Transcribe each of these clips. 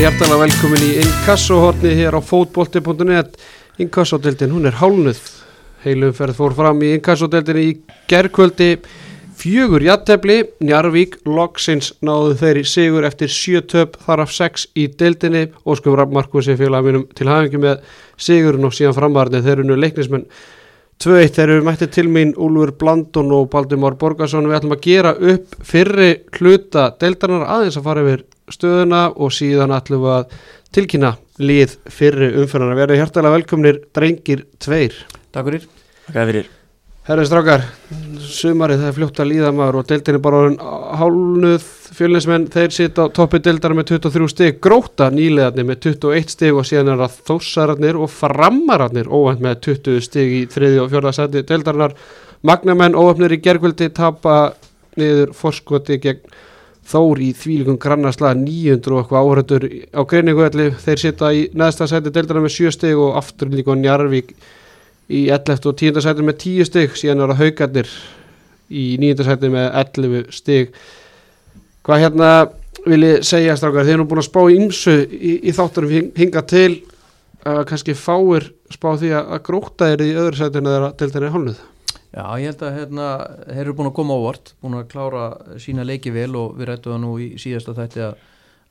Verið hjertalega velkomin í Inkasso-horni hér á fótbolti.net Inkasso-deltin, hún er hálnuð Heilumferð fór fram í Inkasso-deltinni í gerkvöldi Fjögur jattefli, Njarvík, Loksins náðu þeirri sigur eftir sjö töp þar af sex í deltinni Óskum Markusi félag mínum til hafingi með sigurinn og síðan framvarnið. Þeir eru nú leiknismenn. 2-1 þeir eru mættið til mín Úlfur Blandun og Baldimár Borgarsson við ætlum að gera upp fyrri hluta deltarnar aðeins að fara yfir stöðuna og síðan ætlum við að tilkynna líð fyrri umfyrðan að vera hjertalega velkomnir drengir tveir. Takk fyrir. Takk fyrir. Herri strákar, sumarið það er fljótt að líða maður og deildin er bara hálnuð fjölinsmenn, þeir sita á toppi deildar með 23 stig, gróta nýlegaðni með 21 stig og síðan er það þósararnir og framararnir óvænt með 20 stig í þriði og fjörða seti deildarinnar, magnamenn óöfnir í gergvöldi tapa niður forskoti gegn Þór í þvílikum grannasla 900 og eitthvað áhörður á greininguvelli þeir sita í neðsta seti deildarinnar með 7 stig og aftur líka Njarvík í 11. og 10. sæti með 10 stygg síðan eru haugarnir í 9. sæti með 11 stygg hvað hérna vil ég segja strákar, þeir eru búin að spá ímsu í, í þátturum hinga til uh, kannski fáir spá því að, að gróta er í öðru sætinu þegar þeirra er hálnuð Já, ég held að hérna, þeir eru búin að koma ávart, búin að klára sína leiki vel og við rættum það nú í síðasta þætti að,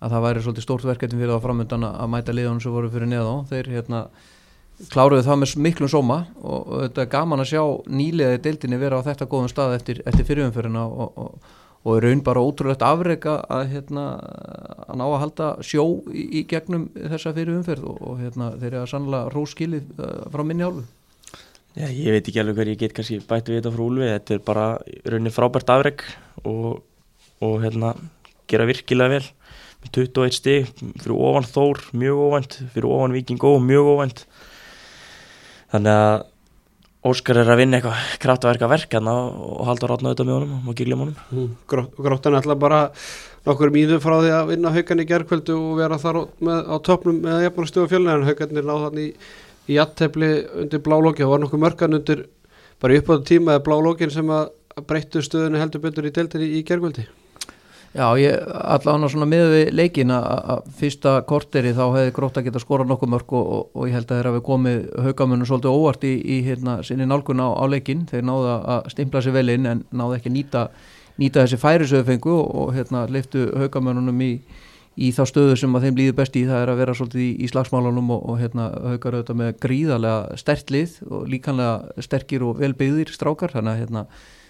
að það væri svolítið stórt verkefni fyrir það framöndan að mæta liðunum sem voru fyrir neða á, þeir hérna kláruðu það með miklum sóma og, og þetta er gaman að sjá nýliðið deildinni vera á þetta góðum stað eftir, eftir fyrirumferina og, og, og raun bara ótrúlegt afreika að, hérna, að ná að halda sjó í, í gegnum þessa fyrirumferð og hérna, þeir eru að sannlega róskilið uh, frá minni hálfu Já, ég veit ekki alveg hver ég get kannski bættu við þetta frá Úlfi, þetta er bara raunin frábært afreik og, og hérna, gera virkilega vel. Með 21 stig fyrir ofan Þór, mjög ofant fyrir ofan Viking og mjög ofant þannig að Óskar er að vinna eitthvað kraftverka verkan og halda rátna auðvitað með honum og gílja með honum. Mm, Gróttan er alltaf bara nokkur mýðu frá því að vinna haugan í gerðkvöldu og vera þar með, á toppnum með jafnveg stjóða fjölni en haugarnir láð þannig í, í aðtefli undir blálóki og var nokkuð mörgan undir bara upp á tíma eða blálókin sem að breyttu stöðunni heldur betur í deltinni í gerðkvöldi Já, ég allavega svona með við leikin að fyrsta korteri þá hefði grótt að geta skora nokkuð mörg og, og, og ég held að þeir hafi komið haugamunum svolítið óvart í, í hérna, sinni nálgun á, á leikin, þeir náðu að stimpla sér vel inn en náðu ekki nýta, nýta þessi færisöðufengu og, og hérna, leiftu haugamunum í, í þá stöðu sem að þeim líður best í, það er að vera svolítið í, í slagsmálunum og hérna, haugar auðvitað með gríðarlega stertlið og líkanlega sterkir og velbyggðir strákar, þannig að hérna,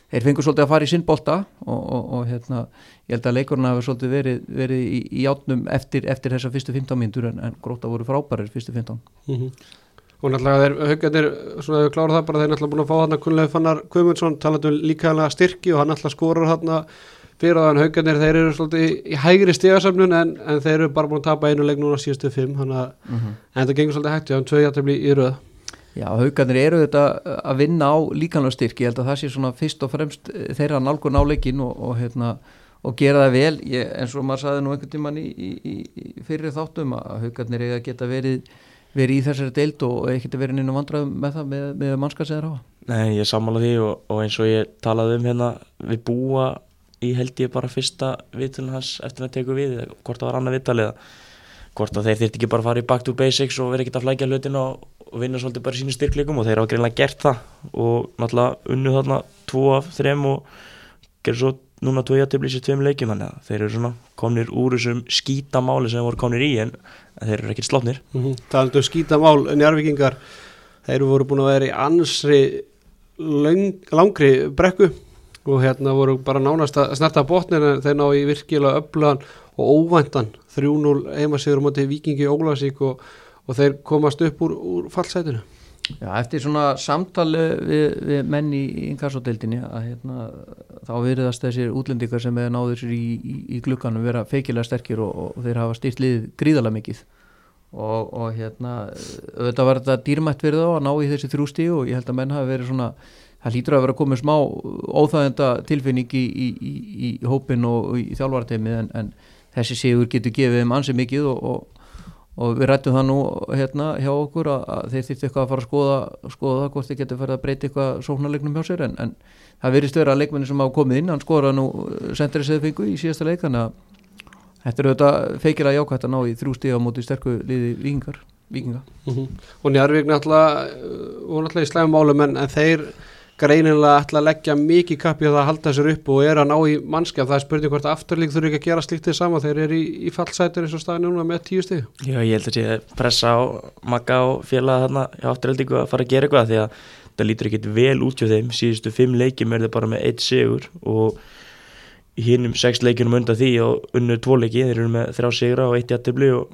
þeir fengur svolítið að fara í sinnbólta og, og, og hérna, ég held að leikurna hafa svolítið verið, verið í, í átnum eftir, eftir þessa fyrstu 15 myndur en, en gróta voru frábærir fyrstu 15 mm -hmm. og náttúrulega þeir haugarnir, svona hefur klárað það bara þeir náttúrulega búin að fá hann að kunnlega fannar Guðmundsson talaðu um líkaðlega styrki og hann náttúrulega skorur hann fyrir þann haugarnir þeir eru svolítið í hægri stegasamnun en, en þeir eru bara búin að tapa einu leik núna síðustu fimm mm -hmm. en það gengur svolítið hægt, já, um tvö jættabli í röða Já, haugarnir eru þetta að vinna á líkanlega styrki, ég held að það sé svona fyrst og fremst eh, þeirra nálgun á leikin og, og, hérna, og gera það vel, ég, eins og maður saði nú einhvern tíman í, í, í fyrir þáttum að haugarnir eiga að geta verið, verið í þessari deild og ekkert að verið inn á vandraðum með það með, með. Nei, ég sammála því og, og eins og ég talaði um hérna, við búa í held ég bara fyrsta viðtunum hans eftir að teka við, hvort það var annað viðtalið hvort að þeir þurfti ekki bara að fara í back to basics og vera ekkert að flækja hlutin og og vinna svolítið bara sínu styrklegum og þeir hafa greinlega gert það og náttúrulega unnu þarna tvo af þrem og gerur svo núna tvo jættibli sér tveim leikjum þannig að þeir eru svona komnir úr þessum skítamáli sem voru komnir í en þeir eru ekkert slóknir mm -hmm. Er aldrei skítamál njárvikingar þeir voru búin að vera í ansri lang, langri brekku og hérna voru bara nánast að snerta botnir en þeir ná í virkilega öflugan og óvæntan 3-0 heimasíður á móti vikingi Ólasík og og þeir komast upp úr, úr fallsætinu. Já, eftir svona samtali við, við menn í inkassodeildinni að hérna, þá veriðast þessir útlendikar sem hefur náður sér í, í, í glukkanum vera feikilega sterkir og, og þeir hafa stýrt lið gríðala mikið. Og, og hérna auðvitað var þetta dýrmætt verið á að ná í þessi þrjústi og ég held að menn hafi verið svona það hlýtur að vera að koma smá óþægenda tilfinning í, í hópin og í þjálfarteimið en, en þessi sigur getur gefið um ansið mikið og, og og við rættum það nú hérna hjá okkur að, að þeir þýtti eitthvað að fara að skoða, skoða hvort þeir getur farið að breyta eitthvað sóknarleiknum hjá sér en, en það verist vera að leikmenni sem hafa komið inn, hann skoraði nú eh, sentriðsöðu fengu í síðasta leik þannig að Þetta er auðvitað feikir að jákvæmt að ná í þrjú stíða mútið sterku liði vikingar, vikinga Mhm. og Greinilega ætla að leggja mikið kappi á það að halda sér upp og er að ná í mannskap. Það er spurning hvort afturlík þurfi ekki að gera slíkt þið sama. Þeir eru í, í fallsætur eins og staðin núna með tíu stig. Já, ég held að sé pressa á Magga og félaga þarna afturheldingu að fara að gera eitthvað því að það lítur ekkit vel út hjá þeim. Síðustu fimm leikjum er það bara með eitt sigur og hinnum sex leikjunum undan því og unnu tvo leiki. Þeir eru með þrjá sigra og eitt jættibli og,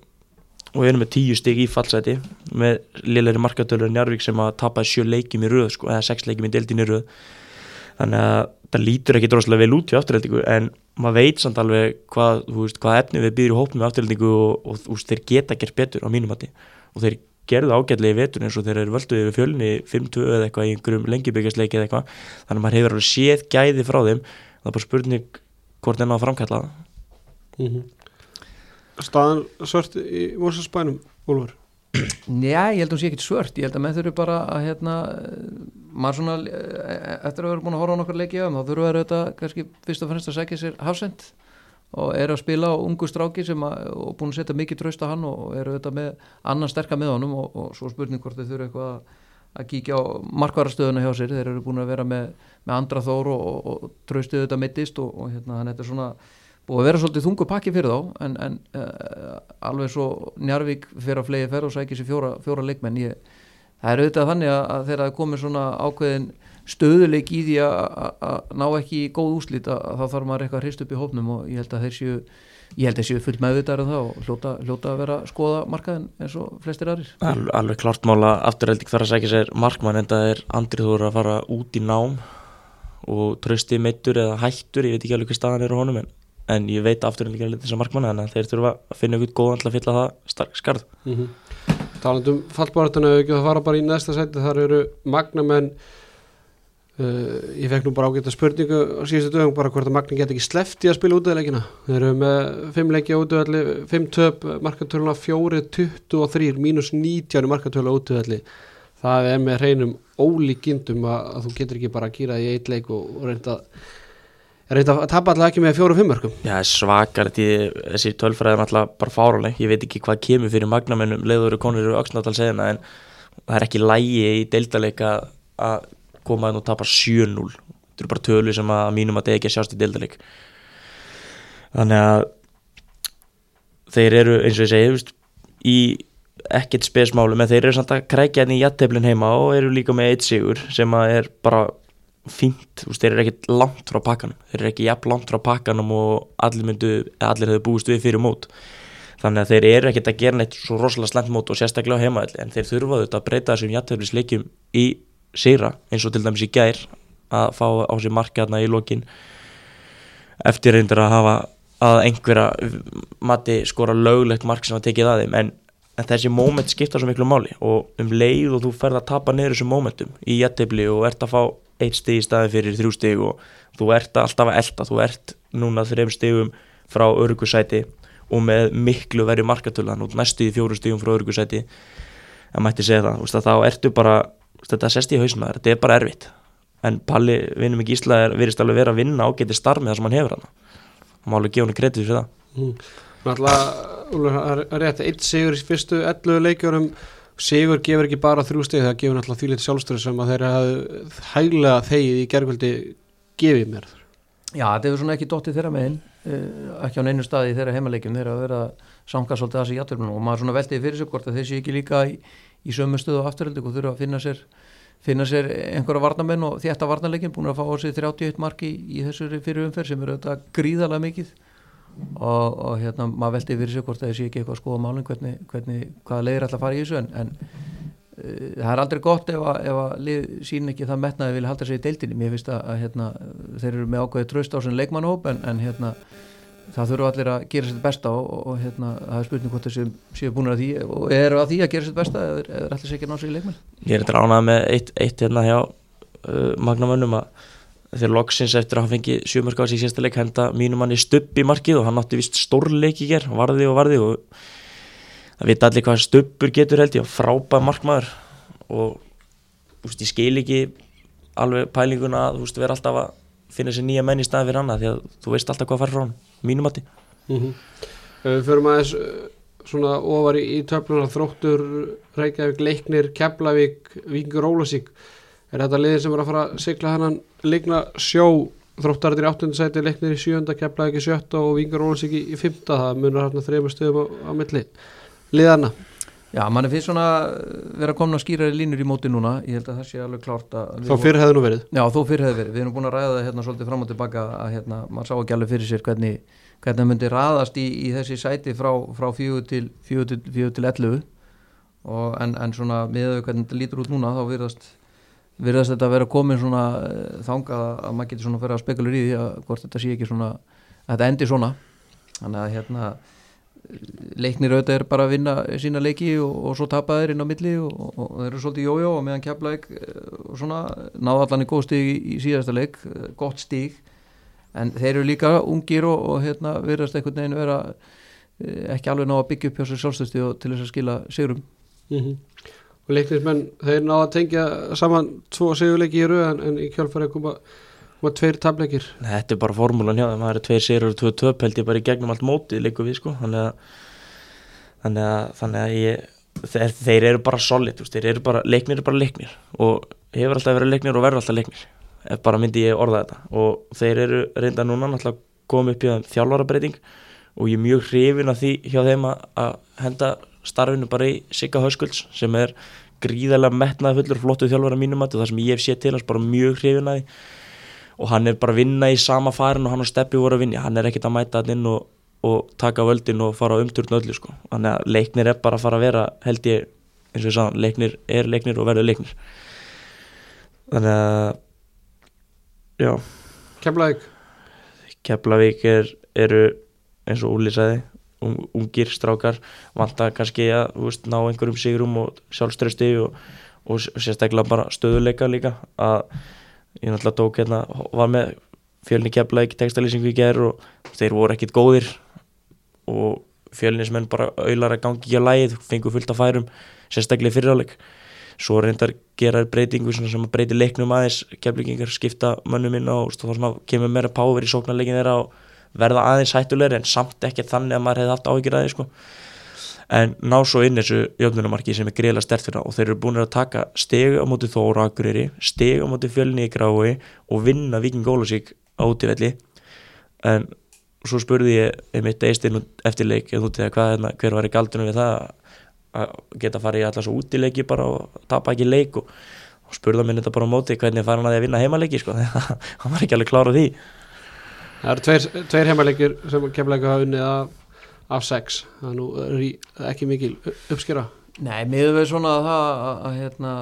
og eru með tíu stig í fallsæti með liðleiri markatölur Njarvík sem að tapa sjö leikjum í röð sko, eða sex leikjum í deildin í röð. Þannig að það lítur ekki droslega vel út hjá afturheldingu en maður veit samt alveg hvað, veist, hvað efni við býðum í hópnum með afturheldingu og, og veist, þeir geta gert betur á mínum mati. Og þeir gerðu ágætlega í vetur eins og þeir eru völduð yfir fjölni 5-2 eða eitthvað í einhverjum lengjubyggjastleiki eða eitthvað. Þannig að maður hefur alveg séð gæði frá þeim. Það er bara spurning hvort enn á að framkalla það. Mm -hmm. Staðan svört í Mósarsbænum Úlfur? Já, ég held að hún sé ekkit svört, ég held að menn þurfu bara að hérna, maður svona eh, eftir að vera búin að horfa á nokkur leiki á þá þurfu að vera þetta kannski fyrst og fremst að segja sér hafsend og eru að spila á ungu stráki sem að, og búin að setja mikið tröst á hann og eru þetta með annan sterka með honum og, og svo spurning hvort þau þurfu eitthvað að, að kíkja á markvarastöðuna hjá sér, þeir eru búin að vera með, með andra þór og, og, og tröstuðu þetta mittist og hérna þannig að þetta er svona búið að vera svolítið þungu pakki fyrir þá en, en uh, alveg svo Njarvík fyrir að flegi ferð og sækja sér fjóra, fjóra leikmenn. Ég, það er auðvitað þannig að, að þegar það komið svona ákveðin stöðuleik í því að, að, ná ekki góð úslít að þá þarf maður eitthvað að hrist upp í hópnum og ég held að þeir séu ég held að séu fullt meðvitaðar en það og hljóta, hljóta að vera skoða markaðin eins og flestir aðrir. Al, alveg klart mála afturhelding þarf að segja sér markmann en það er andrið þú að fara út í nám og trösti meittur eða hættur, ég veit ekki alveg hvað staðan er á honum en, en ég veit afturhelding er þessar markmann þannig að þeir þurfa að finna ykkur góðan til að fylla það stark skarð. Mm -hmm. talandum fallbáratuna það fara bara í næsta sæti. Þar eru magnamenn uh, ég fekk nú bara ágæta spurningu á síðustu dögum bara hvort að magnin get ekki slefti að spila útöðleikina þeir eru með fimm leiki á útöðalli fimm töp, markartöluna fjóri 23, mínus 19 markartölu á útöðalli það er með hreinum ólíkindum að, að þú getur ekki bara að gýra í eitt leik og, og reynda reynda að tapa alltaf ekki með fjóru fimmörkum Já, svakar, þessi tölfræði er alltaf bara fáraleg, ég veit ekki hvað kemur fyrir magnamennum leiður og konur eru auksnátal segina en það er ekki lægi í deildaleika að koma inn og tapa 7-0 þetta eru bara tölu sem að mínum að það ekki að sjást í deildaleik þannig að þeir eru eins og ég segi veist, í ekkert spesmálu en þeir eru samt að krækja henni í jætteflin heima og eru líka með eitt sigur sem að er bara fínt, veist, þeir eru ekkert langt frá pakkanum. Þeir eru ekki jafn langt frá pakkanum og allir myndu, allir hefur búist við fyrir mót. Þannig að þeir eru ekkert að gera neitt svo rosalega slemt mót og sérstaklega á heimaðalli en þeir þurfa auðvitað að breyta þessum jætteflisleikjum í sigra eins og til dæmis í gær að fá á sig markaðna í lokin. Eftir reyndir að hafa að einhverja mati skora löglegt mark sem að tekið að þeim en, en þessi móment skipta svo miklu máli. Og um leið og þú ferð að tapa neyru þessum mómentum í jættefli og ert að fá eitt stig í staðin fyrir þrjú stig og þú ert alltaf að elda, þú ert núna þreim stigum frá örgusæti og með miklu verið markatölan og næstu í fjóru stigum frá örgusæti það mætti segja það, veist, þá ertu bara þetta sest í hausna þér, þetta er bara erfitt. En Palli, vinnum ekki Ísla er virðist alveg vera að vinna ágæti starf með það sem hann hefur hann hann má alveg gefa hann kredit fyrir það. Mm. Náttúrulega er rétt. Eitt sigur í fyrstu 11 leikjurum sigur gefur ekki bara þrjú steg það gefur náttúrulega því litið sjálfstöru sem að þeir hafa hæglega þegið í gergvöldi gefið mér Já, þetta hefur svona ekki dóttið þeirra megin ekki á neinu staði í þeirra heimaleikjum. Þeirra að vera sanga svolítið þessi jætturlunum og maður svona veltiði fyrir sig hvort að þeir sé ekki líka í, í sömu stöðu og afturhaldi og þurfa að finna sér finna sér einhverja varnamenn og þetta varnarleikin búin að fá á sig 31 marki í þessari fyrir umferð sem eru þetta gríðalega mikið og, og hérna maður veldi fyrir sig hvort það sé ekki eitthvað að skoða málun hvernig, hvernig hvaða leiðir ætla að fara í þessu en, en uh, það er aldrei gott ef að, ef að lið sín ekki það metnaði vilja halda sig í deildinni. Mér finnst að, að hérna, þeir eru með ákveði tröst á sem leikmannhóp en, en hérna það þurfa allir að gera sér besta og, og, og hérna, það er spurning hvort þessi séu búin að því og eru að því að gera sér besta eða er allir sér ekki að ná sér í leikmenn. Ég er þetta ánað með eitt, eitt hérna hjá uh, Magnamönnum að þegar loksins eftir að hann fengi sjömörk á sig sérsta leik henda mínum hann í stubb í markið og hann átti vist stórleik í ger, varði og varði og það vita allir hvað stubbur getur held ég frábæð markmaður og úst, ég skil ekki alveg pælinguna að þú veist vera alltaf að finna sér nýja menn í staði fyrir hann því að þú veist alltaf hvað fær frá hann mínum átti mm -hmm. Förum aðeins uh, svona ofar í, í töflunar þróttur Reykjavík, Leiknir, Keflavík Víkingur Ólasík er þetta liðin sem er að fara að sigla hennan leikna sjó þróttarðir í 8. sæti, Leiknir í 7. Keflavík í 7. og Víkingur Ólasík í, í 5. það munar hérna þrejum stöðum á, á milli liðana Já, mann er fyrst svona vera komin að skýra línur í móti núna, ég held að það sé alveg klárt að þá fyrr hefði nú verið Já, þó fyrir hefði verið, við erum búin að ræða það hérna svolítið fram og tilbaka að hérna, maður sá ekki alveg fyrir sér hvernig, hvernig það myndi raðast í, í þessi sæti frá, frá 4 til, 4 til, 4 til 11 og en, en svona með hvernig þetta lítur út núna þá virðast, virðast þetta að vera komin svona eh, þangað að maður getur svona fyrir að spekulur í því að hvort þetta sé ekki svona, að þetta endi svona. Þannig að hérna leiknir auðvitað er bara að vinna sína leiki og, og svo tapa þeir inn á milli og, og, og þeir eru svolítið jójó og meðan keflaug og svona náða allan í góð stíg í, í síðasta leik, eh, gott stíg en þeir eru líka ungir og hérna verðast einhvern veginn vera eh, ekki alveg ná að byggja upp hjá sér sjálfstöðstu og til þess að skila sigurum mm og leiknismenn þeir náða að tengja saman tvo sigurleiki í rauðan en í kjálfari koma, koma tveir tableikir Þetta er bara formúlan hjá það eru tveir sérur og tvö töp held ég bara í gegnum allt mótið leikum við sko. Þannig að þannig að, þannig að ég, þeir, þeir eru bara solid, þeir eru bara, leiknir eru bara leiknir. Og hefur alltaf verið leiknir og verður alltaf leiknir, ef bara myndi ég orða þetta. Og þeir eru reynda núna náttúrulega komið upp hjá þeim þjálfarabreiting og ég er mjög hrifin að því hjá þeim að henda starfinu bara í Sigga Höskulds sem er gríðarlega metnaði fullur flottu þjálfara mínum að það sem ég hef séð til hans bara mjög hrifin að því. Og hann er bara að vinna í sama farin og hann og Steppi voru að vinna, hann er ekkert að mæta hann inn og, og taka völdin og fara á umturn öllu sko, þannig að leiknir er bara að fara að vera held ég, eins og ég sagði leiknir er leiknir og verður leiknir. Þannig að já, Keflavík, Keflavík er, eru eins og Úli sagði un, ungir strákar vantar kannski að veist, ná einhverjum sigurum og sjálfströsti og, og sérstaklega bara stöðuleika líka. Að ég náttúrulega tók hérna var með fjölni Keflavík textalýsingu í gerð og þeir voru ekkit góðir og fjölnismenn bara auðlar að gangi ekki að lægið, fengu fullt af færum sérstaklega fyriráleik svo reyndar gera breytingu sem að breyti leiknum aðeins, keflingingar skipta mönnum inn og kemur meira páver í sóknarleikin þeirra og verða aðeins hættulegri en samt ekki þannig að maður hefði haft áhyggjur aðeins sko. en ná svo inn þessu jöfnunumarki sem er greiðlega stert fyrir það og þeir eru búin að taka steg á móti Þóra Akureyri, steg á móti Fjölni í Grái og vinna Viking Gólusík á útivelli. En svo spurði ég einmitt eistinn eftir leik hvað, hver var í galdunum við það að geta farið í allars útileiki bara og tapa ekki leik og, og spurða mér þetta bara á móti hvernig fara hann að vinna heimaleiki sko, hann var ekki alveg klára því það eru tveir, tveir heimalegir sem Keflavík hafa unnið af, af sex, það er nú rí, ekki mikil uppskera. Nei, miður við svona að það að, að hérna,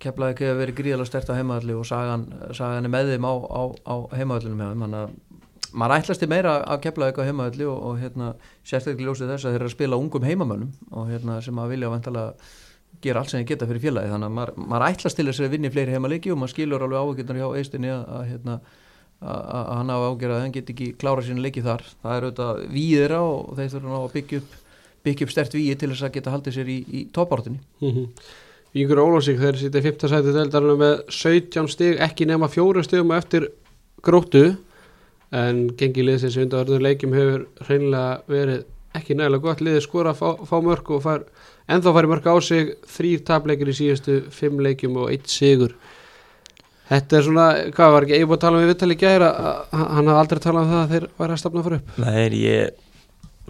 Keflavík hefur verið gríðalega stert á heimaðalli og sagan, sagan er með þeim á, á, á heimaðallinu með þeim, þannig að maður ætlasti meira að kepla eitthvað heimaðalli og, og hérna, sérstaklega ljósið þess að þeir eru að spila ungum heimamönnum og hérna, sem að vilja vantalega gera allt sem þeir geta fyrir félagi þannig að maður, maður ætlasti til þess að vinni fleiri heimalegi og maður skilur alveg áhugjurnar hjá eistinni að, að, hérna, að hann hafa ágjörð að hann get ekki klára sín leiki þar það er auðvitað víðira og þeir þurfa að byggja upp, byggja upp stert víi til þess að geta haldið sér í, í toppártunni mm -hmm. Yngur Ólásík þeir sýtti 5. sæti deildarinn með 17 stig ekki nema fjóru stigum eftir gróttu en gengi liðsins undarverðinu leikjum hefur hreinlega verið ekki nægilega gott liðið skora að fá, fá mörg og fær, ennþá færi mörg á sig þrýr tapleikir í síðustu fimm leikjum og eitt sigur Þetta er svona, hvað var ekki ég búið að tala um við vittali gæra, hann hafði aldrei talað um það að þeir væri að stafna fyrir upp? Nei, ég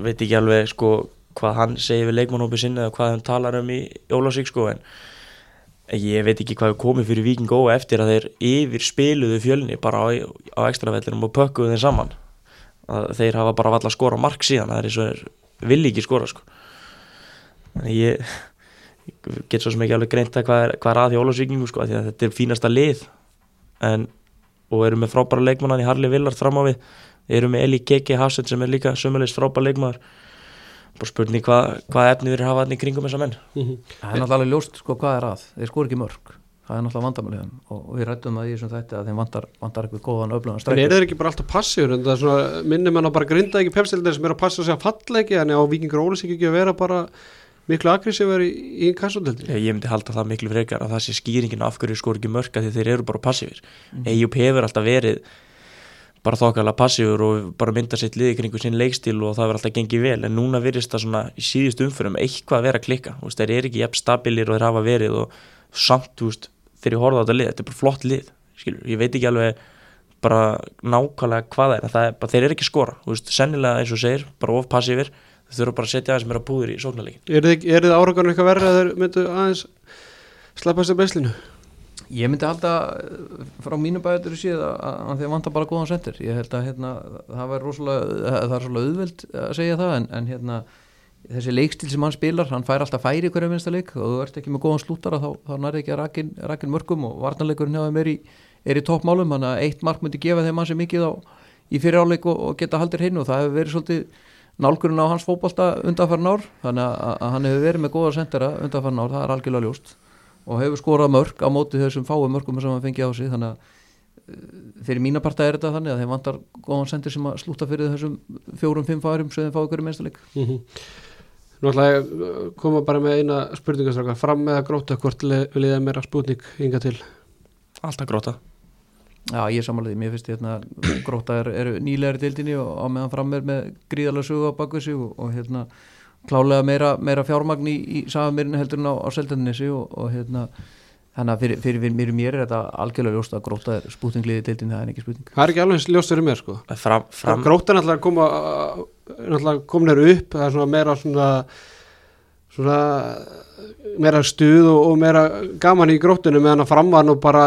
veit ekki alveg sko hvað hann segir við leikmannhópi sinni eða hvað hann talar um í Ólásík sko en ég veit ekki hvað komið fyrir Viking Ó eftir að þeir yfir spiluðu fjölni bara á, á ekstravellinum og pökkuðu þeim saman. Að þeir hafa bara valla að skora mark síðan það er eins og þeir villi ekki skora sko. Þannig ég, get svo sem ekki alveg greint að hvað er, hvað er að því Ólásvíkingu sko því að þetta er fínasta lið en, og eru með frábæra leikmannan í Harli Villard fram á við. Eru með Eli Keke Hafsend sem er líka sömulegst frábæra leikmannar bara spurning hvað hva efni við hafa hann í kringum þessa menn. -hmm. Það er náttúrulega ljóst sko hvað er að. Þeir skor ekki mörg, það er náttúrulega vandamælið og við rættum að í þessum þætti að þeim vantar, vantar eitthvað góðan öflugan strækjum En er þeir ekki bara alltaf passífur? En það er svona minnum en að bara grinda ekki pepsildir sem er að passa sig að falla ekki en á vikingur ólis ekki að vera bara miklu aggressíver í, í kassundeldi Ég, ég myndi halda það miklu frekar að það sé skýringin af hverju skor ekki mörg að þeir eru bara passífur mm. EIUP hefur alltaf verið bara þokkalega passífur og bara mynda sitt liði kringu sín leikstíl og það verður alltaf gengið vel. En núna virðist það svona í síðust umförum eitthvað að vera að klikka, veist, þeir eru ekki jafn stabilir og þeir hafa verið og samt, veist, þegar ég horfði á þetta lið, þetta er bara flott lið skilur, ég veit ekki alveg bara nákvæmlega hvað það er, það er bara, þeir eru ekki skora, veist, sennilega eins og segir bara of passífir, þeir þurfa bara að setja aðeins meira púður í sóknarleikin. Er þið, þið áraganum eitthvað verið að þeir myndu aðeins slappast af beislinu? Ég myndi halda eh, frá mínu bæður síðan að, að þeir vantar bara góðan sendir ég held að hérna, það, rosalega, það er svolítið auðveld að segja það en, en hérna, þessi leikstil sem hann spilar hann fær alltaf færi hverju minnsta leik og þú ert ekki með góðan slútara þá, þá nærði ekki að rakin, rakin mörgum og varnarleikurinn hjá þeim er í, er í toppmálum þannig að eitt mark myndi gefa þeim hans mikið á, í fyriráleik og, og geta haldir hinn og það hefur verið svolítið nálgurinn á hans fókbalta undanfarn ár þannig að, að hann hefur verið með góða sendera undanfarn ár, það er algjörlega ljóst. Og hefur skorað mörg á móti þessum fáu mörgum sem hann fengi á sig þannig að eh, fyrir mína parta er þetta þannig að þeim vantar góðan sendir sem að slúta fyrir þessum fjórum-fimm fárum sem þeim fá ykkur í mennstalik mm -hmm. Nú ætla ég að koma bara með eina spurningastraka fram með að gróta hvort ég meira spútning ynga til? Alltaf gróta Já, ég samanlega því, mér finnst hérna gróta eru er nýlegar í deildinni og á meðan fram er með gríðalega sögu á baku sig og, og hérna klálega meira, meira fjármagn í, í safamirinu heldur en á, á seldaninsi og, og hérna þannig að fyrir, fyrir mér, mér er þetta algjörlega ljóst að gróta er spútingliði deildin það er ekki spúting Það er ekki alveg ljóst fyrir mér sko fram, fram. Gróta er náttúrulega koma náttúrulega kominir upp það er svona meira svona svona meira stuð og, og meira gaman í grótunum meðan að fram var nú bara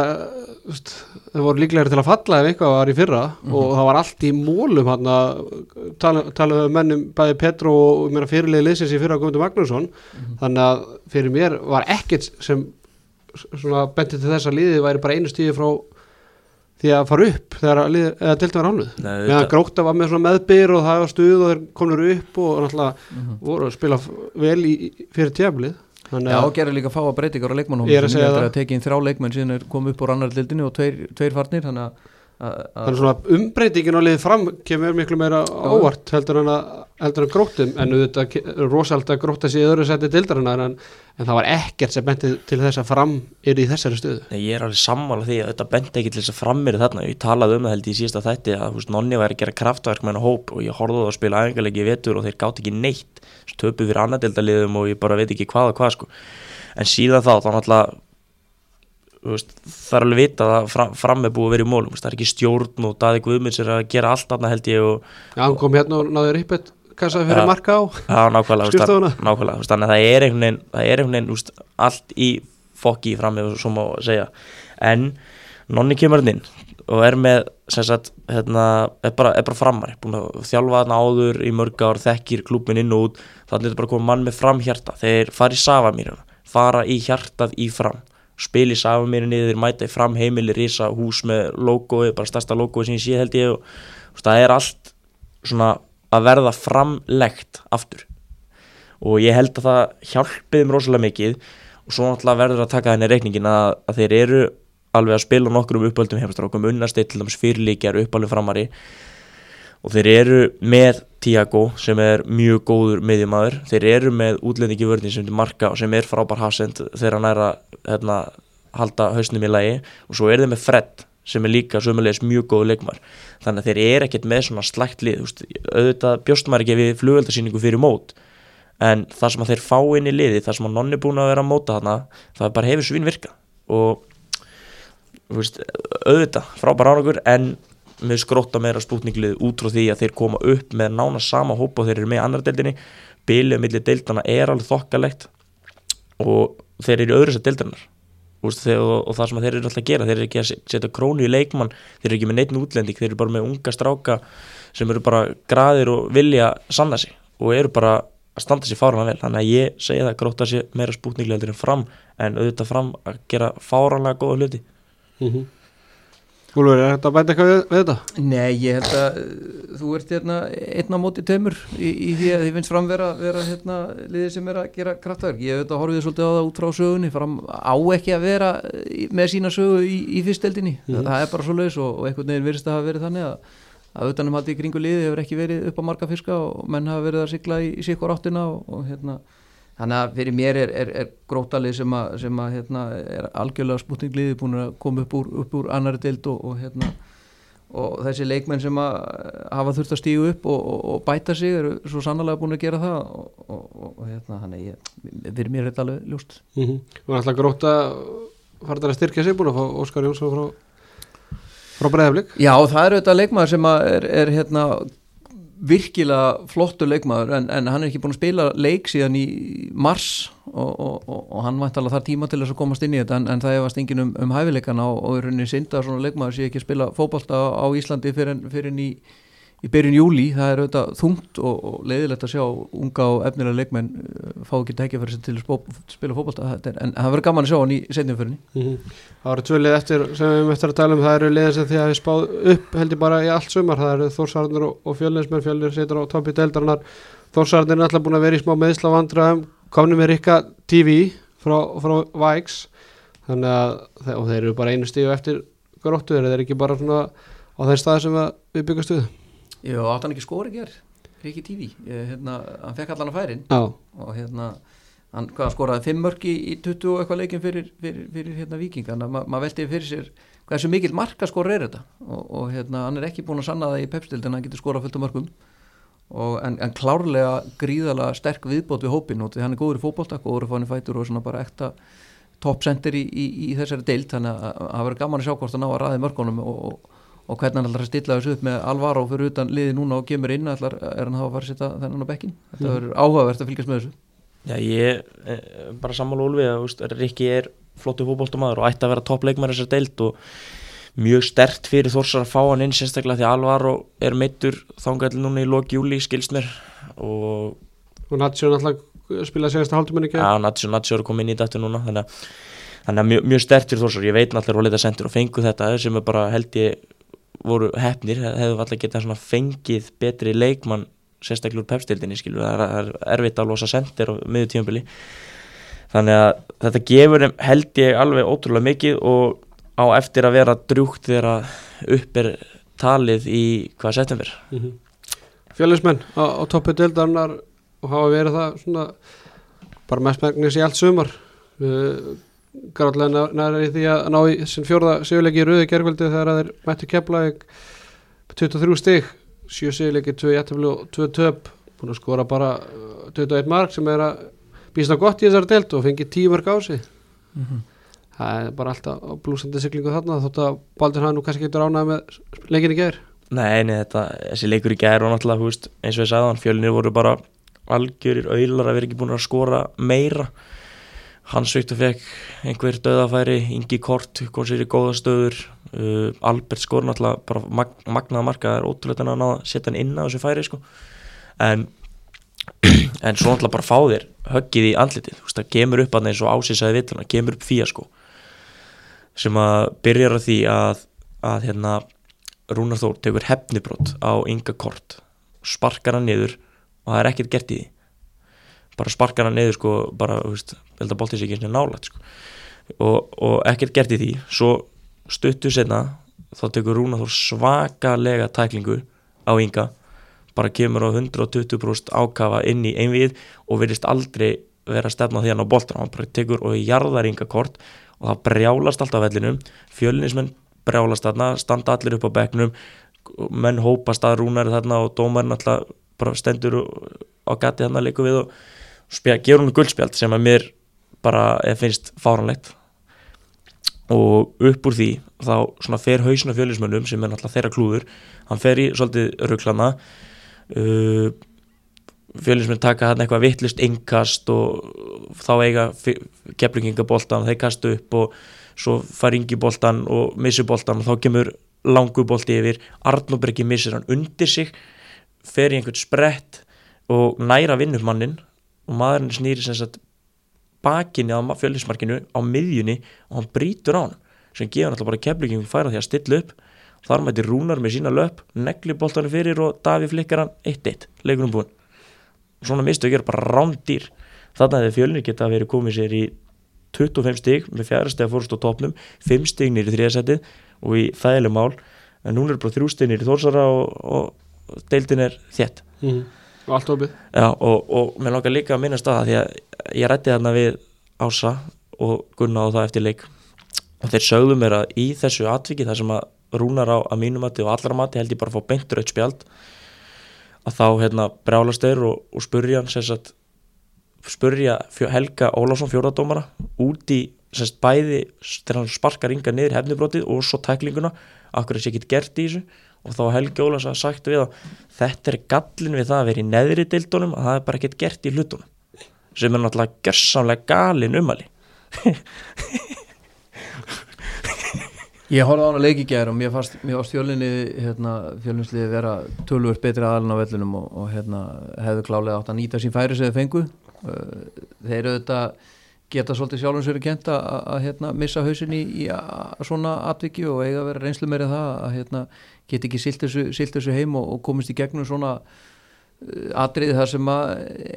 það voru líklega til að falla ef eitthvað var í fyrra mm -hmm. og það var allt í mólum hann að tala, tala um mennum bæði Petro og fyrirlið leysins í fyrra Guðmundur Magnússon mm -hmm. þannig að fyrir mér var ekkert sem bentið til þess að liðið væri bara einu stíði frá því að fara upp þegar delta var hannuð meðan Gróta var með meðbyr og það var stuð og þeir komur upp og náttúrulega mm -hmm. voru að spila vel í, fyrir tjaflið Já, og gera líka fáa breytingar á leikmannhómi sem er að, að tekið inn þrjá leikmenn síðan er komið upp úr annar dildinu og tveir, tveir farnir þannig að Þannig svona umbreytingin á liðið fram kemur miklu meira ávart heldur en að, heldur en gróttum en er rosalega grótt að sé öðru seti dildarinnar en, en það var ekkert sem benti til þess að fram er í þessari stöðu. Nei, ég er alveg sammála því að þetta benti ekki til þess að fram er þarna. Ég talaði um það held ég í sísta þætti að húst, nonni væri að gera kraftverk með hennar hóp og ég horfði að spila aðengalegi í vetur og þeir gátt ekki neitt töpu fyrir annardildaliðum og ég bara veit ekki hvað og hvað sko. en síðan þá þá náttúrulega það er alveg vita að fram, fram er búið að vera í mólum það er ekki stjórn og Daði Guðmunds er að gera allt annað held ég og, Já, hann kom hérna og náður yppet kassaði fyrir ja, marka á. Já, nákvæmlega, nákvæmlega þannig að það er einhvern veginn, er einhvern veginn allt í fokki fram með svo má segja. En nonni kemur inn og er með sagt, hérna, er, bara, bara framar þjálfa þarna áður í mörg ár þekkir klúpin inn og út. Þannig að þetta bara koma mann með framhjarta. Þeir fara í Savamýruna fara í hjartað í fram. Spil í Savamýri niður, mæta í fram heimili risa hús með logoið, bara stærsta logoið sem ég sé held ég og, og það er allt svona að verða framlegt aftur. Og ég held að það hjálpiði mér rosalega mikið og svo náttúrulega verður að taka þenni reikningin að, að þeir eru alveg að spila nokkur um uppöldum heimastrákum unnasteyt til dæmis fyrirlíkjar uppalum framari. Og þeir eru með Tiago sem er mjög góður miðjumæður, þeir eru með útlendingi vörðin sem er marka og sem er frábær hafsend þegar hann er að hérna, halda hausnum í lagi. Og svo er þeir með Fred sem er líka sömulegis mjög góðu leikmar þannig að þeir eru ekkert með svona slægt lið veist, auðvitað bjóst maður ekki við flugöldarsýningu fyrir mót. En það sem að þeir fá inn í liði, það sem að nonni búin að vera að móta þarna, það bara hefur svin virka og veist, auðvitað frábær árakur en með skrótta meira spútninglið út frá því að þeir koma upp með nána sama hóp og þeir eru með annar deildinni. Bilið millir deildana er alveg þokkalegt og þeir eru í öðru sér deildanar og, það sem þeir eru alltaf að gera þeir eru ekki að setja krónu í leikmann þeir eru ekki með neitt útlending, þeir eru bara með unga stráka sem eru bara graðir og vilja sanna sig og eru bara að standa sér fáranlega vel, þannig að ég segja það gróta sér meira spútninglið en fram en auðvitað fram að gera fáranlega góða hluti mm -hmm. Úlfur, er þetta að bæta eitthvað við, við þetta? Nei, ég held að uh, þú ert hérna einna móti tömur í, í því að þið finnst fram vera, hérna liðið sem er að gera kraftverk. Ég hef þetta horfið svolítið á það út frá sögunni, fram á ekki að vera með sína sögu í, í fyrsteldinni. Mm -hmm. Það er bara svo leiðis og, og einhvern veginn verist að hafa verið þannig að að utanum haldi í kringu liði hefur ekki verið upp á marga fiska og menn hafa verið að sigla í, í sikkur áttina og, og hérna Þannig að fyrir mér er, er, er grótalið sem, að, sem að, hérna, er algjörlega spútingliði búin að koma upp úr, upp úr annari deild og, og, hérna, og þessi leikmenn sem að hafa þurft að stígu upp og, og, og bæta sig eru svo sannlega búin að gera það og, og hérna, þannig ég, fyrir mér er þetta alveg ljúst mm -hmm. og alltaf gróta farðar að styrkja sig búin að fá Óskar Jónsson frá, frá Breiðaflik Já, það eru þetta leikmaður sem er, er hérna virkilega flottur leikmaður en, en hann er ekki búin að spila leik síðan í mars og, og, og, og hann vænt alveg þar tíma til þess að komast inn í þetta en, en það hefast engin um, um hæfileikana og er rauninni synd að svona leikmaður sé ekki að spila fókbalta á Íslandi fyrir, fyrir í í byrjun júli, það er auðvitað þungt og, og leiðilegt að sjá unga og efnilega leikmenn uh, fá ekki sig til að spila fókbalta, en það verður gaman að sjá hann í setjumförinni. Mm -hmm. Það eru tvö lið eftir sem við möttum að tala um, það eru liðir sem því að við spáð upp heldur bara í allt sumar, það eru Þórsarðnir og, og Fjölninsmenn, Fjölnir setur á topi deildarinnar, Þórsarðnir er alltaf búin að vera í smá meðsla vandræðum, komnum með Rikka TV frá, frá Vægs, þannig að og þeir eru bara einu stíu eftir gróttu, þeir eru ekki bara svona á þeir stað sem við byggast við. Jú, átt hann ekki skóri ger Riki ég, hérna, hann fekk allan að færin. Já. og hérna hann hvað, skoraði fimm mörki í 20 og eitthvað leikin fyrir, fyrir, fyrir hérna viking þannig að ma maður veldi fyrir sér hversu mikil markaskóri er þetta. Og, og hérna hann er ekki búin að sanna það í pepstild en hann getur skorað fullt af mörgum og, en, en klárlega gríðalega sterk viðbót við hópin og því hann er góður í fókbólta, góður í fáinu fætur og svona bara ekta toppsendir í, í, í þessari deild. Þannig að það verður gaman að sjá hvort að ná að ræði mörgunum og og hvernig hann ætlar að stilla þessu upp með Alvaro fyrir utan liði núna og kemur inn ætlar, er hann að fara að setja þennan á bekkin þetta Mhm. verður mm. áhugavert að fylgjast með þessu Já, ég eh, bara sammála Úlfi að Rikki er flottu fótboltamaður og ætti að vera toppleikmar þessar deild og mjög stert fyrir Þórsar að fá hann inn sérstaklega því Alvaro er meittur þangall núna í loki júli skilst mér og og Natsjón alltaf spilaði segast að haldum henni ekki Já, Natsjó, Natsjó er komið inn í þetta núna þannig að, þannig að mjög, mjög stert fyrir Þórsar ég veit náttúrulega að leita sendur og fengu þetta sem er bara held ég voru hefnir hefðu alltaf getað fengið betri leikmann sérstaklega úr pepstildinni skilur það er, er erfitt að losa sendir á miður tímabili. Þannig að þetta gefur held ég alveg ótrúlega mikið og á eftir að vera drjúkt þegar upp er talið í hvað setjum við mm -hmm. Fjölusmenn á, á toppu deildarinnar og hafa verið það svona bara mest megnis í allt sumar. Uh, gráðlega næri því að ná í sin fjórða sigurleiki í rauði gergveldi þegar þeir mættu kepla 23 stig 7 sigurleiki, 2 jættafli og 2 töp. Búin að skora bara uh, 21 mark sem er að býsta gott í þessari deild og fengi 10 mark á sig. Mm -hmm. það er bara alltaf blúsandi siglingu þarna þótt að Baldur hann nú kannski getur ánað með leikin í gerð Nei, nei, þetta, þessi leikur í gæri og náttúrulega, hú veist, eins og ég sagði hann, fjölinir voru bara algjörir auðlar að vera ekki búin að skora meira Hans Viktor fekk einhver döðafæri, Ingi Kort kom sér í góða stöður. Uh, Albert skor náttúrulega bara mag, magnaða marka, það er ótrúlega ná að setja hann inn á þessu færi sko. En, en svo náttúrulega bara fá þér höggið í andlitið, þú veist, það kemur upp að eins og ásýsaði vittluna, kemur upp fía sko sem að byrjar á því að, að hérna Rúnar Þór tekur hefnibrót á Inga Kort sparkar hann niður og það er ekkert gert í því bara sparkar hann niður sko bara, þú veist, held að boltið sér ekki einu nálægt sko. og, og ekkert gert í því. Svo stuttu senna þá tekur Rúnar Þór svakalega tæklingu á Inga. Bara kemur á 120% ákafa inn í einvið og verðist aldrei vera að stefna því hann á boltan hann bara tekur og jarðar Inga Kort og það brjálast alltaf vellinum. Fjölinismenn brjálast þarna standa allir upp á bekknum. Menn hópast að rúnari þarna og dómarinn alltaf bara stendur á gati þarna leiku við og spja, gerur hún guldspjald sem að mér bara finnst fáranlegt og upp úr því þá svona fer hausin af fjölismönnum sem er náttúrulega þeirra klúður hann fer í svolítið rugglana uh, fjölismenn taka hann eitthvað vittlust innkast og þá eiga keflingingaboltan þeir kastu upp og svo far yngi boltan og missi boltan og þá kemur langu bolti yfir. Arnóbergi missir hann undir sig fer í einhvern sprett og næra vinnumannin og maðurinn snýri sem sagt bakinni á fjölismarkinu á miðjunni og hann brýtur á hann sem gefur alltaf bara keflingum færa því að stilla upp. Þar mæti Rúnar með sína löp negli boltanum fyrir og Daví flikkar hann 1-1, leikunum búinn. Svona mistu að gera bara rándýr. Þarna hefði fjölinir geta verið komið sér í 25 stig með fjara steg að fórst á topnum 5 stig nýri þriðasettið og í þægileg mál. En núna er bara 3 stig nýri þórsara og, og deildin er þétt. Mm. Og allt opið. Já, og, og mér langar líka að minna staða því að ég rætti þarna við Ása og Gunna á það eftir leik. Og þeir sögðu mér að í þessu atviki þar sem að rúnar á að mínum mati og allra mati held ég bara að fá beintur eitt spjald að þá hérna brjálast þeir og, og spurja spurja Helga Ólafsson fjóradómara út í sagt bæði þegar hann sparkar yngar niður hefnibrótið og svo tæklinguna akkur er sér ekkert gert í þessu og þá Helgi Ólafsson að sagt við að þetta er gallin við það að vera í neðri deildunum að það er bara ekkert gert í hlutunum. Sem er náttúrulega görsamlega galin umali Ég horfði á hana leiki gær og mér fannst, fjölinni hérna, fjölinsliði vera tölvöld betri aðalinn á vellunum og, og hérna, hefðu klálega átt að nýta sín færi sem þau fengu. Þeir auðvitað geta svolítið sjálfum sér að kenta að hérna, missa hausin í, í a, svona atviki og eiga að vera reynslu meira það að hérna, geta ekki silt þessu, silt þessu heim og, og komist í gegnum svona uh, atriði þar sem að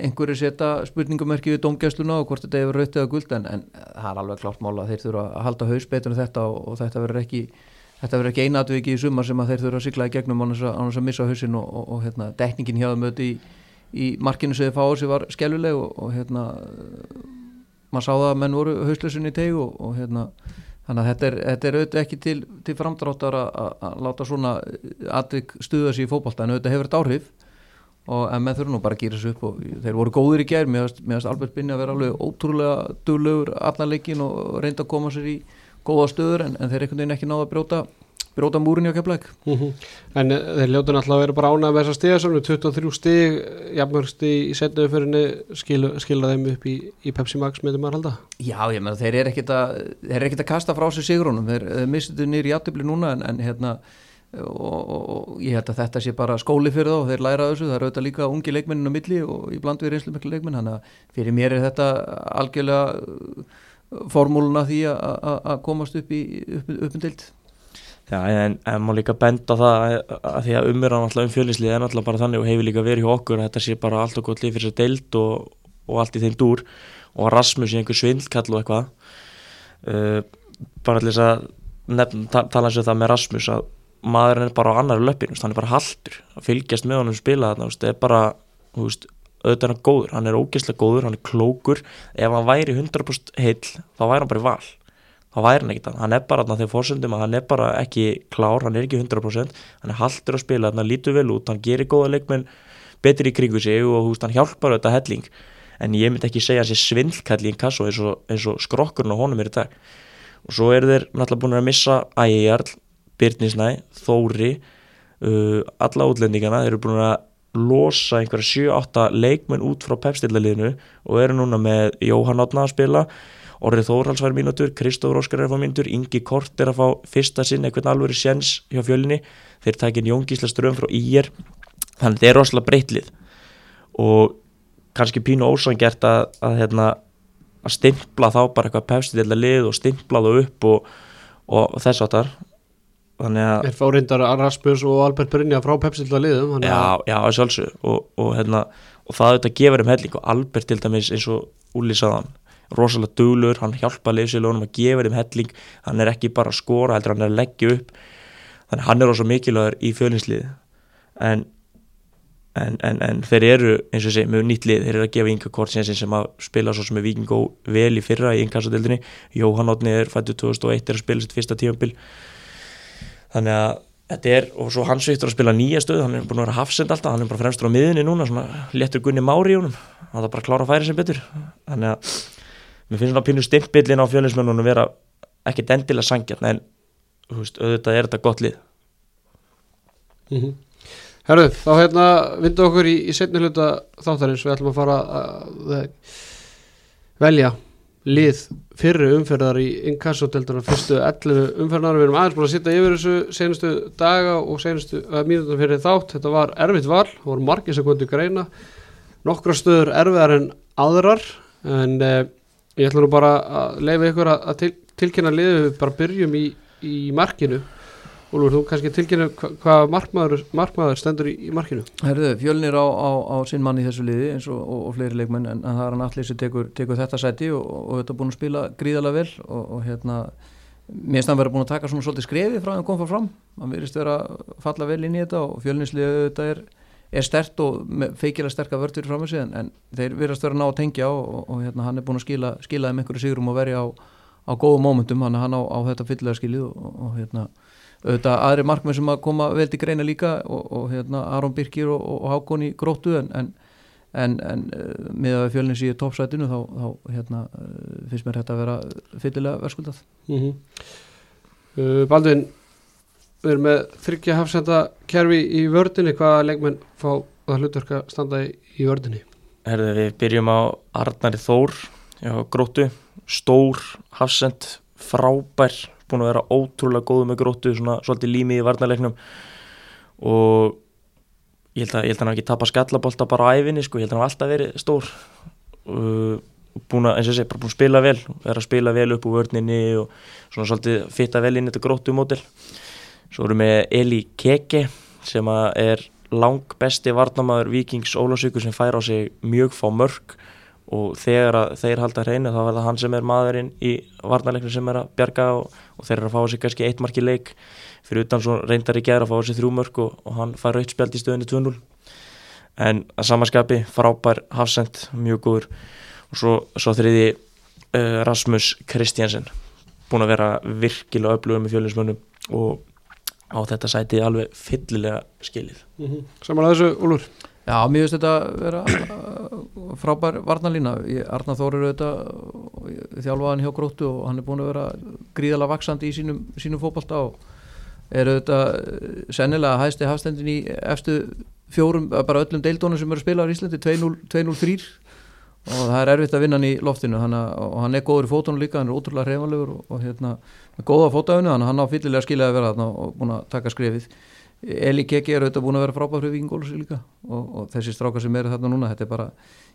einhverju setja spurningumerki við domgæsluna og hvort þetta hefur rautið að guld en, en það er alveg klárt mála að þeir þurfa að halda haus betur en þetta og, og þetta verður ekki þetta verður ekki eina atviki í sumar sem að þeir þurfa að sigla í gegnum á þess að missa hausin og, og hérna, dekningin hjá þeim auðvitað í í markinu sem þið fáið sem var skelluleg og hérna maður sá það að menn voru hauslösun í teg og, og hérna þannig að þetta er, þetta er auðvitað ekki til, til framdráttar að láta svona atvik stuða sér í fókbalta en auðvitað hefur þetta áhrif. Og en með þurfa nú bara að gýra sér upp og þeir voru góður í gerð meðan Albert Binni að vera alveg ótrúlega duglegur allan leikin og reynda að koma sér í góða stöður en, en þeir einhvern veginn ekki náða að brjóta bróta múrin okkar blæk mm -hmm. En eh, þeir ljóta náttúrulega að vera bara ánað með þessa stigasöfnu, 23 stig jafnmörgst í setnöðuförinni skilja skil þeim upp í, í Pepsi Max með þeim að halda? Já, ég meina þeir eru ekkit að þeir eru ekkit að kasta frá sig sigrónum þeir, þeir mistuðu nýri játtöfli núna en, en hérna og, og ég held að þetta sé bara skóli fyrir þá. Þeir læra þessu, það eru auðvitað líka ungi leikmenninu milli og í bland við reynslu miklu leikmenn. Þannig að fyrir mér er þetta algjörlega formúluna því að komast upp, í, upp, upp um en, en maður líka benda það að, því að umverðan alltaf um fjölinslið er alltaf bara þannig og hefur líka verið hjá okkur að þetta sé bara allt og gott líf fyrir þess að deild og, og allt í þeim dúr og Rasmus í einhver svindlkall og eitthvað. Uh, bara allir þess að nefn, ta tala eins og það með Rasmus að maðurinn er bara á annar löpin, hann er bara haldur að fylgjast með honum spila þarna, það er bara veist, auðvitað hann er góður, hann er ógeðslega góður, hann er klókur ef hann væri 100% heil þá væri hann bara í val þá væri hann ekkert hann er bara þarna þegar fórsöndum að hann er bara ekki klár, hann er ekki 100% hann er haldur að spila, hann lítur vel út hann gerir góða leikmenn betri í kringu sig og húst, hann hjálpar auðvitað helling. En ég myndi ekki segja að þessi svindlkalli í kassu eins og, eins og skrokkurinn á honum er í dag. Og svo eru þeir náttúrulega búin að missa Ægjarl, Byrnisnæ, Þóri uh, alla útlendingana þeir eru búin að losa einhverja 7-8 leikmenn út frá pepstillaliðinu og eru núna með Jóhann Átna að spila Orrið Þórhals fær mínutur, Kristófur Óskar er að fá mínutur, Ingi Kort er að fá fyrsta sinn eitthvað alveg séns hjá fjölinni, þeir tækir Jóngísla ström frá Íger, þannig þeir er rosalega breytlið og kannski pínu ósangert að, að, hérna, að stimpla þá bara eitthvað pefstidilla lið og stimpla þá upp og, og, og þess áttar Er fárindar Rasmus og Albert Brynja frá pefstidilla liðum? Já, já, sjálfsög og, og hérna, það auðvitað gefur um helling og Albert til dæmis eins og Úli saðan rosalega duglur, hann hjálpa leifsilónum að gefa þeim helling, hann er ekki bara að skora, heldur hann er að leggja upp. Þannig hann er rosalega mikilvægur í fjölinslið en, en, en, en þeir eru eins og segi með nýtt lið, þeir eru að gefa Inga Kortsensin sem að spila svo sem er vikingó vel í fyrra í innkassadildinni, Jóhann Otni er fættu 2001 er að spila sitt fyrsta tífambil þannig að þetta er, og svo hans viktur að spila nýja stöð hann er búin að vera hafsend alltaf, hann er bara fremstur á miðinni núna, svona léttur gunni mári í honum. Hann er bara að klára að færa sem betur. Þannig að mér finnst svona pínu stimpillin á fjölinsmennunum að vera ekkert endilega sangjarn en veist, auðvitað er þetta gott lið. Mm -hmm. Herru, þá hérna vindu okkur í, í setni hluta þáttarins. Við ætlum að fara að, að velja lið fyrri umferðar í inkassoteldunar fyrstu 11 umferðar við erum aðeins búin að sitta yfir þessu senustu daga og senustu mínutum fyrir þátt. Þetta var erfitt val, það voru margir sem kontið greina. Nokkra stöður erfiðar en aðrar en eh, Ég ætla nú bara að leifa ykkur að, að til, tilkynna liðu við bara byrjum í, í markinu. Úlfur, þú kannski tilkynna hvað hva markmaður, markmaður stendur í, í markinu? Herðu, fjölnir á, á, á sinn mann í þessu liði eins og, og, og fleiri leikmenn en, það er hann allir sem tekur, tekur þetta sæti og, og þetta er búin að spila gríðalega vel og hérna mér finnst það að vera búin að taka svona svolítið skrefi frá hann kom fara fram, hann verist vera að falla vel inn í þetta og fjölnisliðu þetta er er stert og feikilega sterkar vörður frá þessu en, þeir verðast vera ná að tengja og, og, og hérna, hann er búin að skila, skila þeim einhverju sigurum og verja á, á góðum mómentum hann, hann á, á þetta fyllega skilið og, og hérna, auðvitað aðri markmenn sem að koma vel til greina líka og, hérna Aron Birkir og, Hákon í gróttu en, en, en, en uh, með að fjölnins í toppsætinu þá, þá hérna, uh, finnst mér þetta að vera fyllilega verskuldað mm -hmm. uh, Baldvin við erum með þryggja hafsenda kerfi í vördinni, hvaða leikmenn fá það hlutverk að standa í, vördinni? Herðu, við byrjum á Arnari Þór já, gróttu, stór hafsend, frábær búin að vera ótrúlega góðu með gróttu svona svolítið límið í varnarleiknum. Og ég held að, ég held að hann ekki tapað skallabólta bara á æfinni sko, ég held að hann alltaf verið stór. Uh, búin að, eins og segi, bara búin að spila vel er að spila vel upp úr vörninni og svona svolítið fitta vel inn þetta gróttu mótil svo erum við Eli Keke sem er lang besti varnamæður Vikings Ólásvíkur sem fær á sig mjög fá mörg og þegar þeir halda hreinu þá verða hann sem er maðurinn í varnarleiknum sem er að bjarga og, og þeir eru að fá sig kannski eitt marki leik. Fyrir utan svo reyndar í gera að fá sig þrjú mörg og, og hann fær aukt spjald í stöðinni 2-0 en að samanskapi frábær hafsend, mjög góður. Og svo, svo þriði uh, Rasmus Kristjansen búin að vera virkilega öflugum með fjölinsmönnum og á þetta sæti alveg fyllilega skilið. Mm -hmm. Saman að þessu, Úlur Já, mér finnst þetta vera uh, frábær varnalína Arnar Þór eru þetta þjálfaðan hjá gróttu og hann er búin að vera gríðalega vaksandi í sínum, sínum fókbalta og eru þetta uh, sennilega hæsti hafstendin í efstu fjórum, uh, bara öllum deildónum sem eru að spila á Íslandi 2-0-3 og það er erfitt að vinna hann í loftinu hann, og hann er góður í fótunum líka, hann er ótrúlega reymanlegur og, og hérna, góða fótafinu hann, hann á fyllilega skiljaði að vera þarna og búin að taka skrefið Eli Keki er auðvitað búin að vera frábæð fyrir vikingólusi líka og, og þessi strákar sem eru þarna núna þetta er bara,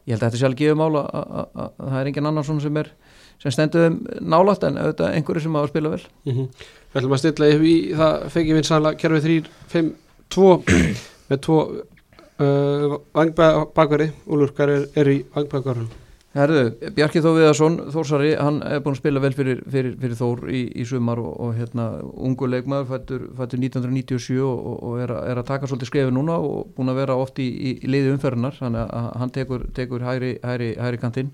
ég held að þetta sé alveg gefið mála að það er engin annar svona sem er sem stenduðum nálátt en auðvitað einhverju sem á að spila vel mm -hmm. Við ætlum að stilla í það fengi vinsanlega kerfið 3-5-2 með tvo uh, vangbakveri Úlur, hvað er, er í vangbakverðunum? Herðu, Bjarki Þó Viðarsson, Þórsari, hann er búin að spila vel fyrir, fyrir, fyrir Þór í, í sumar og, og hérna, ungu leikmaður fættur, fættur 1997 og, og er, að, er að taka svolítið skrefi núna og búin að vera oft í, í, í leiði umferðinar, þannig að hann tekur, tekur hæri, hæri, hæri kantinn.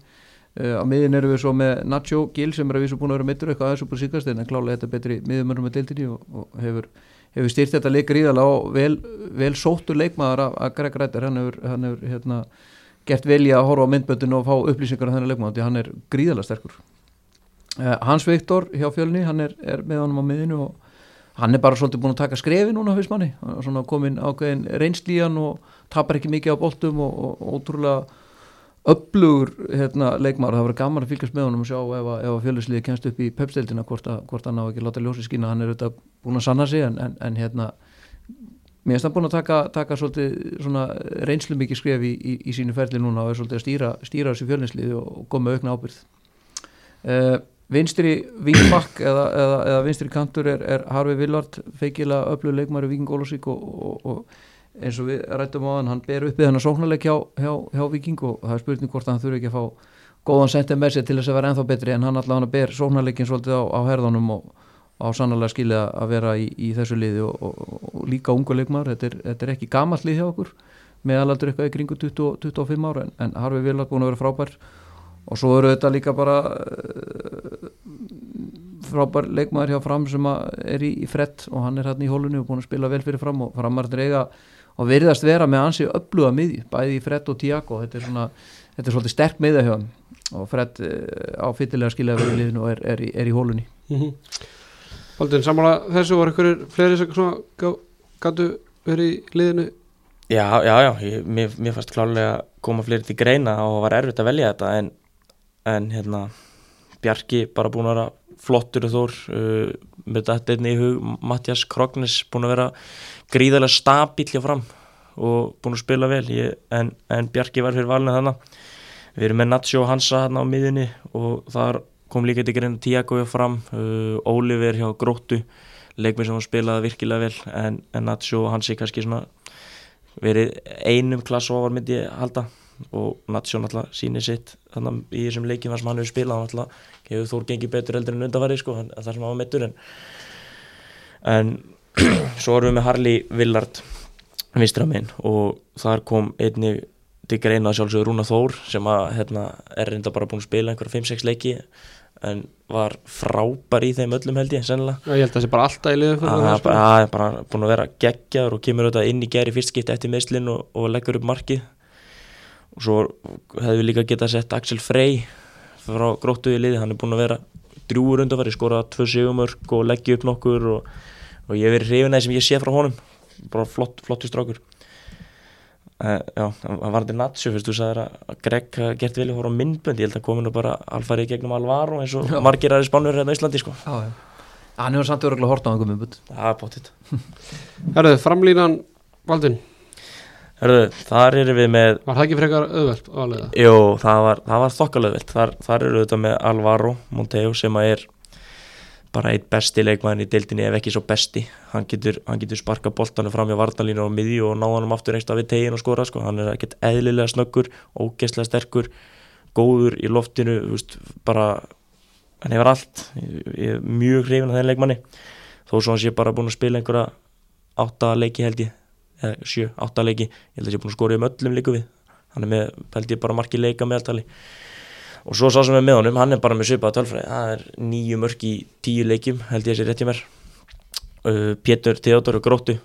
Uh, á miðin eru við svo með Nacho Gil sem er að vísu búin að vera mittur eitthvað aðeins upp á síkast en klálega þetta betri miðumörnum með deildinni og, og hefur, hefur styrt þetta leik ríðala og vel, vel sóttur leikmaður af Greg Rættar, hann hefur, hann hefur hérna gert velja að horfa á myndböndinu og fá upplýsingar af þennan leikmann, því hann er gríðalega sterkur. Uh, Hans Viktor hjá fjölni, hann er, er með honum á miðinu og hann er bara svolítið búin að taka skrefi núna fyrst manni, svona komin ákveðin reynslíjan og tapar ekki mikið á boltum og, og, og ótrúlega upplugur hérna, leikmar, það verður gaman að fylgjast með honum og sjá ef að, að fjölusliði kemst upp í pepsteildina hvort, hvort hann á ekki láta ljósi skína. Hann er auðvitað búin að sanna sig en, en, en hérna mér finnst hann búin að taka, taka reynslu mikið skref í, í, í sínu ferli núna og er svolítið að stýra, stýra þessu fjölninsliði og koma aukna ábyrð uh, vinstri vingbakk eða, eða, eða vinstri kantur er, er Harfi Villard feikila öllu leikmæri Viking Ólásík og, og, og eins og við rættum á hann hann ber uppið hann að sóknarleik hjá, hjá, hjá Viking og það er spurning hvort hann þurfi ekki að fá góðan sentið með sér til þess að vera ennþá betri en hann allavega ber sóknarleikin svolítið á, á herðunum og á sannlega skilja að vera í, í þessu liði og, og, og líka ungu leikmar þetta er, þetta er ekki gamall lið hjá okkur meðalaldur eitthvað í kringu 20, 25 ára en, en Harfi Villar búin að vera frábær. Og svo eru þetta líka bara uh, frábær leikmar hjá fram sem er í, í frett og hann er hérna í hólunni og búin að spila vel fyrir fram og framar drega og veriðast vera með ansi öfluga miði bæði í frett og Tiago þetta er svona, þetta er svolítið sterk miða hjá hann og frett uh, á fyrirlega skilja að vera í liðinu og er, er, er í hólunni mm -hmm. Baldin, samála þessu? Var einhverjir fleiri sem svona gætu verið í liðinu? Já, já, já, ég, mér, mér fannst klálega koma fleiri til greina og var erfitt að velja þetta en, en hérna, Bjarki bara búin að vera flottur og þór uh, með þetta einni í hug, Mattias Krognes búin að vera gríðarlega stabíl hjá fram og búin að spila vel. Ég, en, en Bjarki var fyrir valinu þannig við erum með Natsjó Hansa hérna á miðinni og það er kom líka til greina Tiago hjá fram uh, Oliver hjá Gróttu leikmið sem spilaði virkilega vel en, en Nacho og hans er kannski svona verið einum klass ofar myndi ég halda. Og Nacho náttúrulega sínir sitt þannig í þessum leikin sem hann hefur spilað. Náttúrulega hefur Þór gengið betur eldur en undarfæri sko, það sem hann var meittur en, en svo erum við með Harley Villard vinstraminn og þar kom einni til greina sjálfsögur Rúna Þór sem að hérna, er reynda bara búin að spila einhverja 5-6 leiki en var frábær í þeim öllum held ég sennilega. Já, ég held að það sé bara alltaf í liðum fyrir hann það, er bara, búin að vera geggjaður og kemur auðvitað inn í gæri fyrst skipti eftir meðslinn og, og leggur upp markið. Og svo hefðu líka getað sett Axel Frey frá gróttu í liði, hann er búin að vera drjúur undanfæri, skorað tvö sigumörk og leggja upp nokkur og, og ég hef verið hrifin að sem ég sé frá honum. Bara flott, flottu strákur. Uh, já, hann var þetta fyrst þú sagðir að Greg gert að hóra á myndbönd, ég held að kominu bara alfarið gegnum Alvaro eins og Já. margir aðri spánur hérna á Íslandi sko, Já, já. Hann hefur samt örgulega hort á einhverjum umbútt það er bóttið Herðu, framlínan Valdin, Hörðu, þar erum við með var það ekki frekar auðvelt aðlega? Jú, það var, það var þokkalöðvilt þar, þar eru auðvitað með Alvaro Monteo sem að er bara eitt besti leikmaðin í deildinni ef ekki svo besti. Hann getur, hann getur sparka boltanu fram í varnalínu á miðju og náða hann aftur einst af við tegin og skora sko. hann er ekkert eðlilega snöggur ógeðslega sterkur, góður í loftinu, veist, bara hann hefur allt. Ég, ég er mjög hrifin af þenn leikmanni. Þó svo hann sé bara búin að spila einhverja átta leiki held ég. Eða sjö, átta leiki, ég held að sé búin að skora um öllum líku við. Hann er með, held ég bara marki leika meðaltali og svo sá sem er með honum, hann er bara með svipað tölfræði, það er nýju mörk í tíu leikjum, held ég sé rétt í mér. Uh, Pétur Theodor og Gróttu.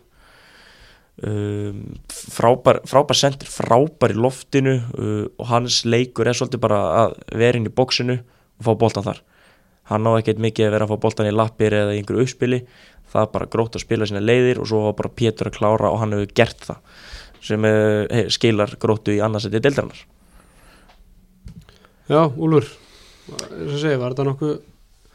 Um, frábær, frábær sendir frábær í loftinu uh, og hans leikur er svolítið bara að vera inn í bóksinu og fá boltan þar. Hann á ekkert mikið að vera að fá boltan í lappir eða í einhverju uppspili. Það er bara grótt að spila sína leiðir og svo var bara Pétur að klára og hann hefur gert það sem uh, hey, skilar gróttu í annarsætti deildarinnar Já, Úlfur, eins og segi, var þetta nokkuð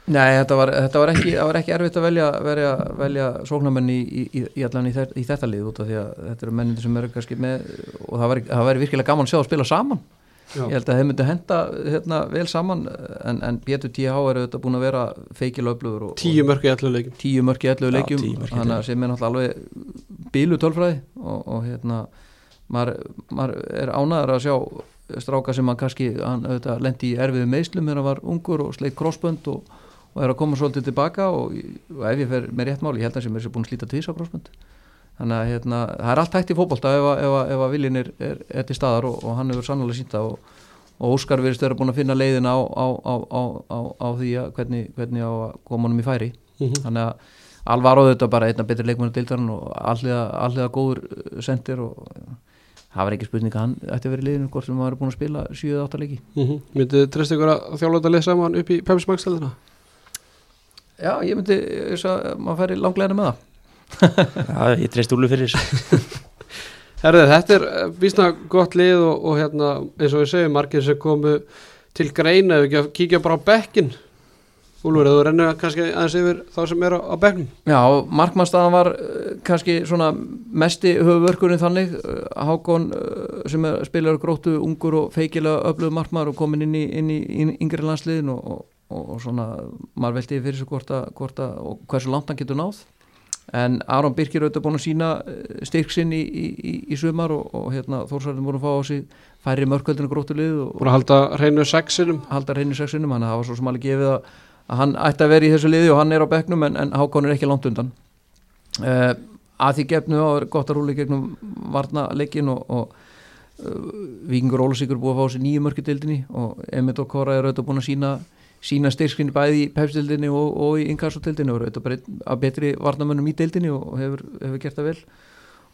Nei, þetta var, þetta var, ekki, það var ekki erfitt að velja, velja, velja sóknarmenn í, í, í, í allan í, í þetta lið út af því að þetta eru mennindir sem eru kannski með og það væri, það væri virkilega gaman að sjá að spila saman. Já, ég held að þeir myndi henda hérna, vel saman en, en Pétur TH er auðvitað búin að vera feikilöflugur og, tíu mörg í allu leikum tíu mörk í ellu leikjum tíu mörk í þannig að leikjum. sem er náttúrulega alveg bílu tölfræði og, og hérna maður, maður er ánæður að sjá stráka sem að kannski hann auðvitað lendi í erfiðu meðslum þegar hann var ungur og sleitt krossbönd og, og er að koma svolítið tilbaka og, og ef ég fer með rétt mál, ég held að sem er sér búin að slíta tvísa krossbönd þannig að hérna, það er allt hægt í fótbolta ef, að- ef, að- ef að viljin er, er, er til staðar og, og hann hefur sannlega sínt það og, og Óskar verðist vera búin að finna leiðina á, á, á, á, á, á því að hvernig, hvernig á að koma honum í færi Mhm. þannig að Alvaro þetta bara einna betri leikmennu deildarinn og alliða góður uh, sendir og það var ekki spurning að hann ætti að vera í liðinu hvort sem maður er búin að spila 7-8 leiki Mhm. Myndið þið treyst ykkur að þjálfa þetta lið saman upp í telðina? Já, ég myndi þess að maður færi langlegina með það Já, ég treyst úlu fyrir þessu Herðið, þetta er eh, býsna gott lið og, og hérna, eins og við segjum, margir sem komu til greina, ef að kíkja bara á bekkin Úlfur, þú rennur kannski aðeins yfir þá sem er á, á bekknum. Já, markmannstæðan var uh, kannski svona mesti höfuvörkurinn þannig. Uh, Hákon uh, sem spilar gróttu ungur og feikilega öflugur markmaður og komin inn í, inn í, inn í yngri landsliðin og, og, og svona maður veltiði fyrir sig hvort að, hvort að og hversu langt hann getur náð. En Aron Birkir auðvitað búin að sína styrk sinn í, í, í, í sumar og, og hérna Þórsarðin voru að fá á sig færri mörkvöldinu gróttulið og, Búin að halda hreinu sexinum halda reyni sexinum það var svo sem alveg gefið að, að hann ætti að vera í þessu liði og hann er á bekknum en, en Hákon er ekki langt undan. Uh, að því gefnu er gott að rúli gegnum varna leikin og, og uh, Víkingur Ólasíkur búið að fá sér nýju mörki deildinni og Emil og Kora er auðvitað búin að sína sína styrkskinni bæði í pepsdeildinni og, og í inkassodeildinni og er auðvitað af betri varnamönnum í deildinni og hefur, hefur gert það vel.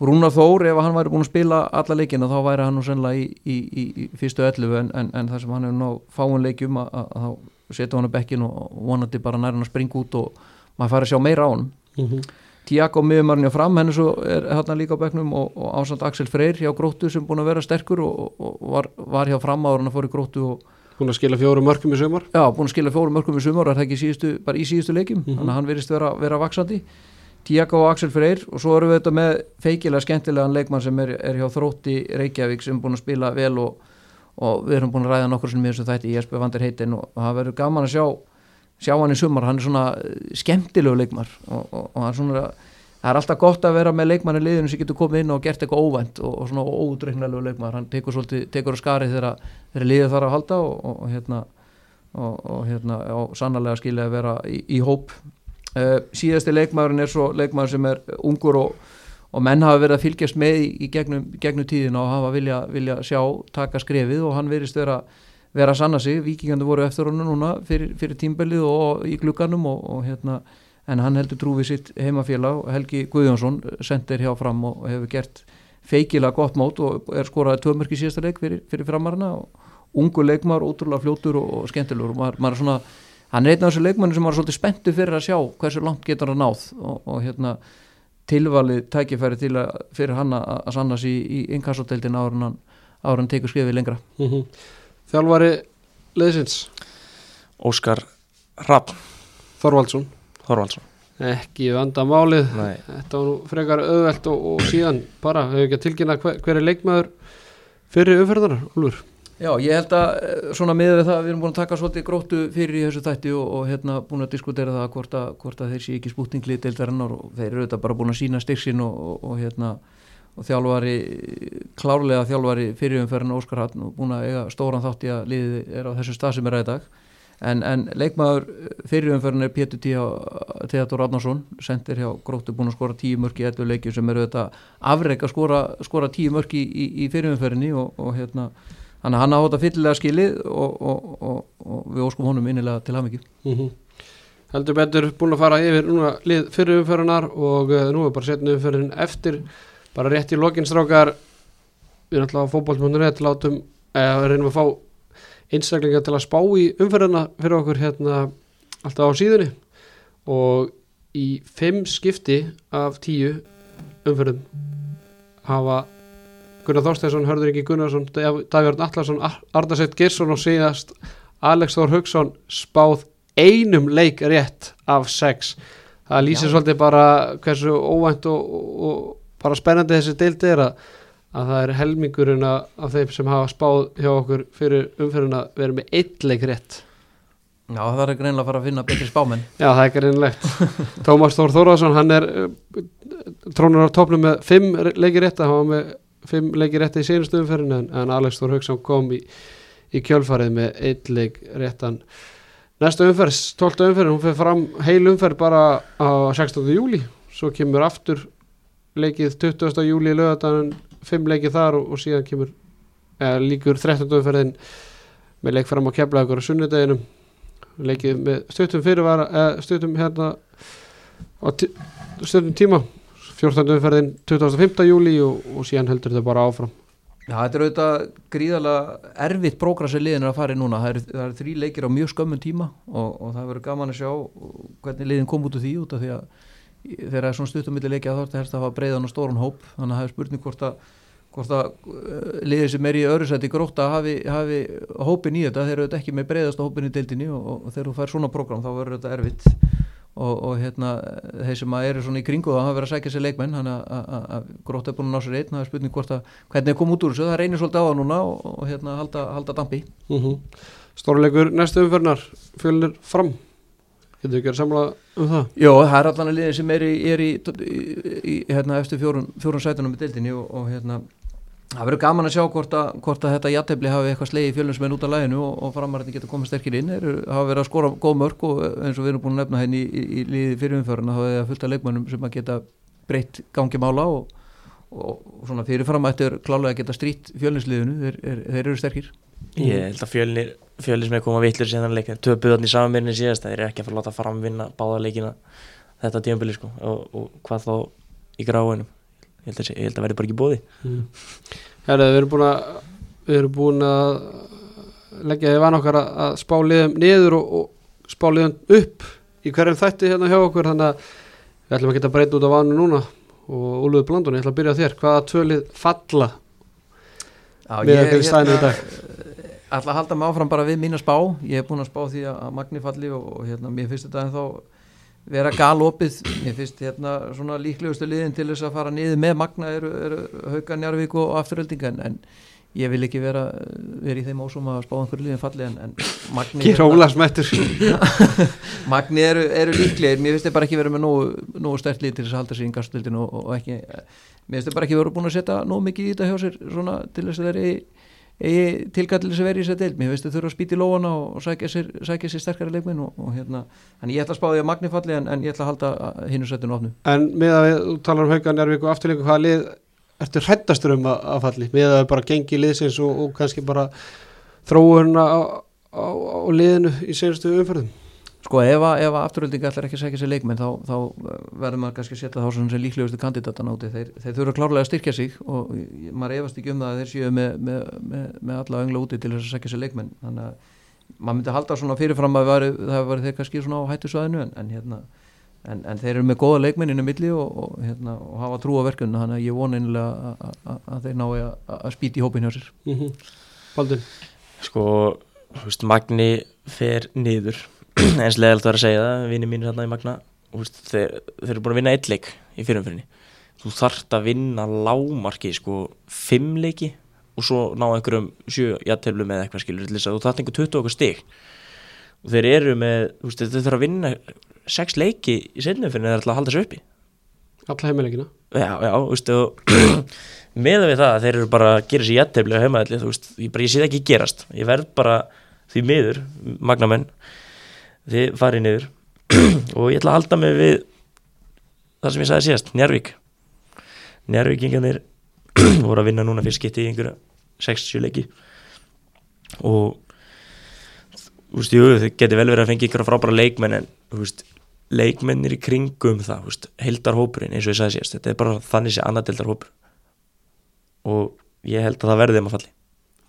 Og Rúnar Þór ef hann væri búin að spila alla leikina þá væri hann nú sennilega í, í, í, í fyrstu 11 en, en, en það sem hann hefur ná fáin leikjum að, að, að þá setja hann á bekkin og vonandi bara nær hann að springa út og maður fari að sjá meira á hann mm -hmm. Tiago miðumarinn hjá fram, henni svo er hann líka á bekknum og, og ásand Axel Freyr hjá gróttu sem búin að vera sterkur og, og, var, var hjá fram áður hann að fór í gróttu og Búin að skila fjóru mörkum í sumar já, búin að skila fjórum mörgum í sumar er það ekki síðustu, bara í síðustu leikjum Mhm. þannig að hann verist vera, vera vaksandi Tiago og Axel Freyr og svo erum við þetta með feikilega skemmtilegan leikmann sem er, er hjá Þrótti Reykjavík sem búin að spila vel og, og við erum búin að ræða nokkur sem við þessu þætti Jesper Vander Heitin og, það verður gaman að sjá sjá hann í sumar, hann er svona eh, skemmtilegu leikmar og, og, og er svona það er alltaf gott að vera með leikmann í liðinu sem getur komið inn og gert eitthvað óvænt og, og svona ódreiknalegu leikmar, hann tekur svolítið tekur skari þegar, þegar liðið þarf að halda og, hérna og, hérna, sannarlega skilja að vera í, í hóp. Uh, síðasti leikmaðurinn er svo leikmaður sem er ungur og, og menn hafa verið að fylgjast með í, gegnum, gegnum tíðina og hafa vilja, vilja sjá taka skrefið og hann verist vera, vera að sanna sig, vikingandi voru eftir honum núna fyrir, fyrir tímbelið og í glugganum og, og hérna en hann heldur trúfið sitt heimafélag. Helgi Guðjónsson sendir hjá fram og hefur gert feikilega gott mót og er skoraði tömörk í síðasta leik fyrir, fyrir framarna og ungu leikmar, ótrúlega fljótur og, og skemmtilegur. Og maður, maður er svona hann er einn af þessu leikmanni sem var svolítið spenntu fyrir að sjá hversu langt getur hann náð og, og hérna tilvalið tækifæri til að fyrir hann að sanna sér í, í inkassoteildin áður en hann, hann tekur skrifið lengra. Mm -hmm. Þjálfari leðsins Óskar Rapp Þorvaldsson. Þorvaldsson. Ekki vanda málið Nei. þetta var nú frekar auðvelt og, og síðan bara, hefur ekki að tilkynna hver, hver er leikmaður fyrir umferðanar, Úlfur Já, ég held að eh, svona miður við það við erum búin að taka svolítið gróttu fyrir í þessu þætti og, og hérna búin að diskutera það hvort að, hvort að þeir sé ekki spútningli deildarinnar og þeir eru þetta bara búin að sína styrksin og, og, og hérna og þjálfari, klárlega þjálfari fyrirumferðin Óskar Hatn og búin að eiga stóran þátt í að liði er á þessu stað sem er að í dag. En, en leikmaður fyrirumferðin er Pétur Theodor Adnarsson sendir hjá gróttu búin að skora tíu mörki í ettu leikju sem eru þetta afreik að skora, skora tíu mörki í, í, í fyrirumferðinni og hérna Þannig að hann áhuta fyllilega skilið og, og, og, og við óskum honum innilega til hafmyggi. Mm -hmm. Heldur betur búin að fara yfir núna lið fyrir umförunar og uh, nú er bara setnum umförunin eftir, bara rétt í lokinstrákar, við erum alltaf á fókbólmjónunni til átum, eða reynum að fá einstaklinga til að spá í umföruna fyrir okkur hérna alltaf á síðunni og í fimm skipti af tíu umförun hafa Gunnar Þorsteinsson, Hörður Ingi Gunnarsson Davíðarn Allarsson, Ardarsett Girsson og síðast Alex Þór Hugson spáð einum leik rétt af sex. Það lýsir Já. svolítið bara hversu óvænt og, og bara spennandi þessi deildi er að, að það er helmingurinn af þeim sem hafa spáð hjá okkur fyrir umferðin að vera með eitt leik rétt. Já, það er greinlega að fara að finna betri spáminn Já, það er greinlegt Tómas Þór Þórðarsson, hann er uh, trónur á topnum með fimm leiki rétt að hafa með fimm leikir rétt í senustu umferðinu en, en Alex Þór Haugsson kom í, í kjölfarið með eitt leik réttan næsta umferð, 12. umferð hún fyrir fram heil umferð bara á 16. júli, svo kemur aftur leikið 20. júli í lögadagen, fimm leikið þar og, og síðan kemur eh, líkur 13. umferðin með leik fram á keflagur og sunnudeginum leikið með stöttum fyrirvara eh, stöttum hérna á stöttum tíma 14. umferðin 25. júli og, og síðan heldur þau bara áfram Já, þetta er auðvitað gríðalega erfitt prógrassi liðin að fara í núna, það eru er þrjí leikir á mjög skömmun tíma og, og það verður gaman að sjá hvernig liðin kom út úr því út af því að þegar það er svona stuttumilli leiki að er þetta að hafa breiðan og stórun hóp þannig að það er spurning hvort að, hvort að uh, liðið sem er í öðru sæti gróta hafi, hafi hópin í þetta þeir eru ekki með breiðast hópin í deildinni og, og þegar þú fær svona prógram þá verður þetta erfitt og, og hérna þeir sem eru svona í kringu það hafa verið að sækja sér leikmenn hann að grótt er búin að ná sér einn það er spurning hvort að hvernig kom út úr þessu það reynir svolítið á það núna og, og hérna halda, halda dampi mhm. -huh. Stórleikur næstu umförnar fjölir fram getur ekki að samla um það? Jó, það er allan að liðin sem er í, er í, í, í hérna, eftir fjórun, fjórun sætunum í deildinni og, og hérna Það verður gaman að sjá hvort að, hvort að þetta jættefli hafi eitthvað slegi fjölumsmenn út af læginu og, og framarðin getur komið sterkir inn. Er, hafa verið að skora góð mörg og eins og við erum búin að nefna henni í, í, í liði fyrirumförun þá hefur það fullt af leikmönnum sem að geta breytt gangi mála og, og, og svona fyrirfram að þetta er klálega geta strít fjölinsliðinu, þeir, er, þeir eru sterkir. Ég held að fjölnir fjölins með koma vittlur síðan leik töpuðan í samanbyrni síðast, þeir eru ekki að í ég held að, ég held að verði bara ekki bóði mm. Herra, við erum búin að við erum búin að leggja því van okkar að, að spá liðum niður og, og spá liðum upp í hverjum þætti hérna hjá okkur þannig að við ætlum að geta breyta út á vanu núna. Og Úluður Blandun, ég ætla að byrja þér. Hvaða tvölið falla Já, stæðinu í dag? ætla að halda mig áfram bara við mín að spá. Ég hef búin að spá því að Magni falli og, og hérna, mér finnst þetta en þá vera galopið, ég finnst hérna svona líklegustu liðin til þess að fara niður með magna eru, eru Hauka Njarvík og afturöldinga en, en ég vil ekki vera, vera í þeim ásum að spá einhverju liðin falli en, en Magni Gera ólasmættur Magni eru, eru líklegir, mér finnst þeir bara ekki vera með nógu, nógu stert lið til þess að halda sér í gastöldinu og, og ekki, mér finnst þeir bara ekki vera búin að setja nógu mikið í þetta hjá sér svona til þess að þeir eru eigi tilkallir sem verið í sér deild. Mér veist þau þurfa að spýta í lóana og, og sækja sér, sér sterkari leikminn og, og hérna, þannig ég ætla að spá því að Magni falli en, en ég ætla að halda hinu sættinu opnu. En með að við þú talar um haugan Njárvík og afturleiku hvaða lið ertu hrættastur um að, að falli? Með að við bara gengi liðsins og, og kannski bara þróun á, á, á liðinu í senastu umferðum Sko ef að, afturöldinga ætlar ekki að segja sér leikmenn þá, þá uh, verður maður kannski að setja þá sem líklegustu kandidatan áti þeir, þeir þurfa klárlega að styrkja sig og ég- maður efast ekki um það að þeir séu með, með, með, með alla öngla úti til þess að segja sér leikmenn. Þannig að maður myndi halda svona fyrirfram að væri, það var þeir kannski svona á hættusvæðinu en, en, hérna, en, en þeir eru með góða leikmenn inn í milli og, og, hérna, og hafa trú á verkunum þannig að ég vona einlega að, að, að þeir nái að, spýti í hópin hjá sér. Mm -hmm. Baldin sko, veist, Magni fer niður eins leðalt var að segja það, vinni mínir hérna í Magna og, veist, þeir, þeir eru búin að vinna eitt leik í fyrirumfyrinni þú þarft að vinna lámarki sko, fimm leiki og svo ná einhverjum sjö jætteflum eða eitthvað skilur þú þarft einhver 20 okkur stig. Og þeir eru með, veist, þeir þurfa að vinna sex leiki í setnumfyrinni þeir ætla að halda þessu uppi. Alla heimileikina Já, já, þú veist, og meða við það að þeir eru bara að gera sér jættefli á heimaðalli, þú veist, ég, bara, ég sé það ekki gerast. Ég verð bara því miður magnamenn, þið farið niður. Og ég ætla að halda mig við það sem ég sagði síðast, Njarvík Njarvíkingarnir voru að vinna núna fyrir skipti í einhverja 60 leiki. Og þú veist, jú, þið geti vel verið að fengja einhverja frábæra leikmenn en, veist, leikmennir í kringum það, veist, heildarhópurinn eins og ég sagði síðast, þetta er bara þannig sé annadeldar hópur og ég held að það verði þeim að falli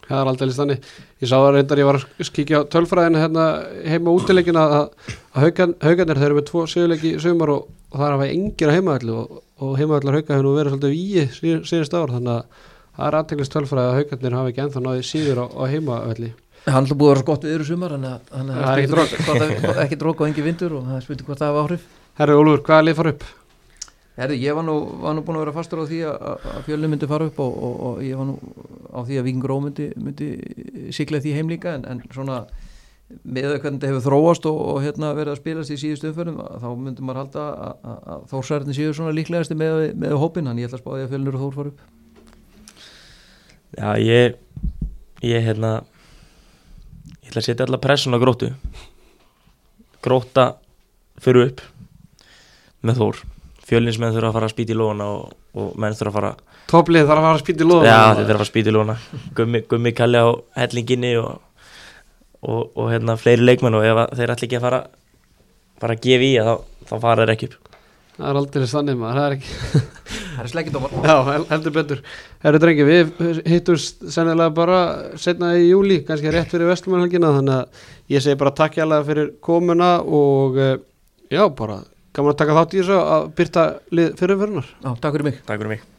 Það er aldrei þannig. Ég sá það reyndar, ég var að kíkja á tölfræðina hérna heima útileikina að, að haugarnir þeir eru með tvo sigurleiki í sumar og, og það er að hafa engir að heimaðallu og, og heimaðallar hauga hefur nú verið svolítið víi síðust ár þannig að það er aðteglist tölfræði að haugarnir hafa ekki ennþá náðið síður á, á heimaðalli. Hann er búið að vera skott við yfir sumar þannig Það er það- ekki drók og engi vindur og það er spurning hvort það hafa áhrif Herri Ólfur, hvaða lið fara upp? Herri, ég var nú, var nú búin að vera fastur á því að, fjölni myndi fara upp og, og, og ég var nú á því að Víkingur Ó myndi, myndi sigla því heim líka en, en svona með að hvernig þetta hefur þróast og, og hérna verið að spilast í síðustu umförnum þá myndi maður halda að, þórsærni séu svona líklegasti með, með hópin hann ég ætla að spá því að fjölnir og þór fara upp. Já, ég ég hérna ég ætla að setja alla pressun á grótu gróta fyrir upp með þór fjölinsmenn þurfa að fara að spýta í lóna og, og menn þurfa að fara Topplið þarf að fara að spýta í loða. Já, þeir þurfa að fara að spýta í lóna gummi, gummi kalli á hellinginni og, og, og hérna fleiri leikmenn og ef að þeir ætla ekki að fara fara að gefa í þá, þá fara þeir ekki upp Það er aldrei þannig maður, það er ekki. Það er sleggindómar Já, hel- heldur betur. Herri drengi, við hittumst sennilega bara setna í júli, kannski rétt fyrir Vestlumannhelgina, þannig að ég segi bara takk jálega fyrir gaman að taka þátt í þessu að byrta lið fyrirferðunar. Já, takk fyrir mig Takk fyrir mig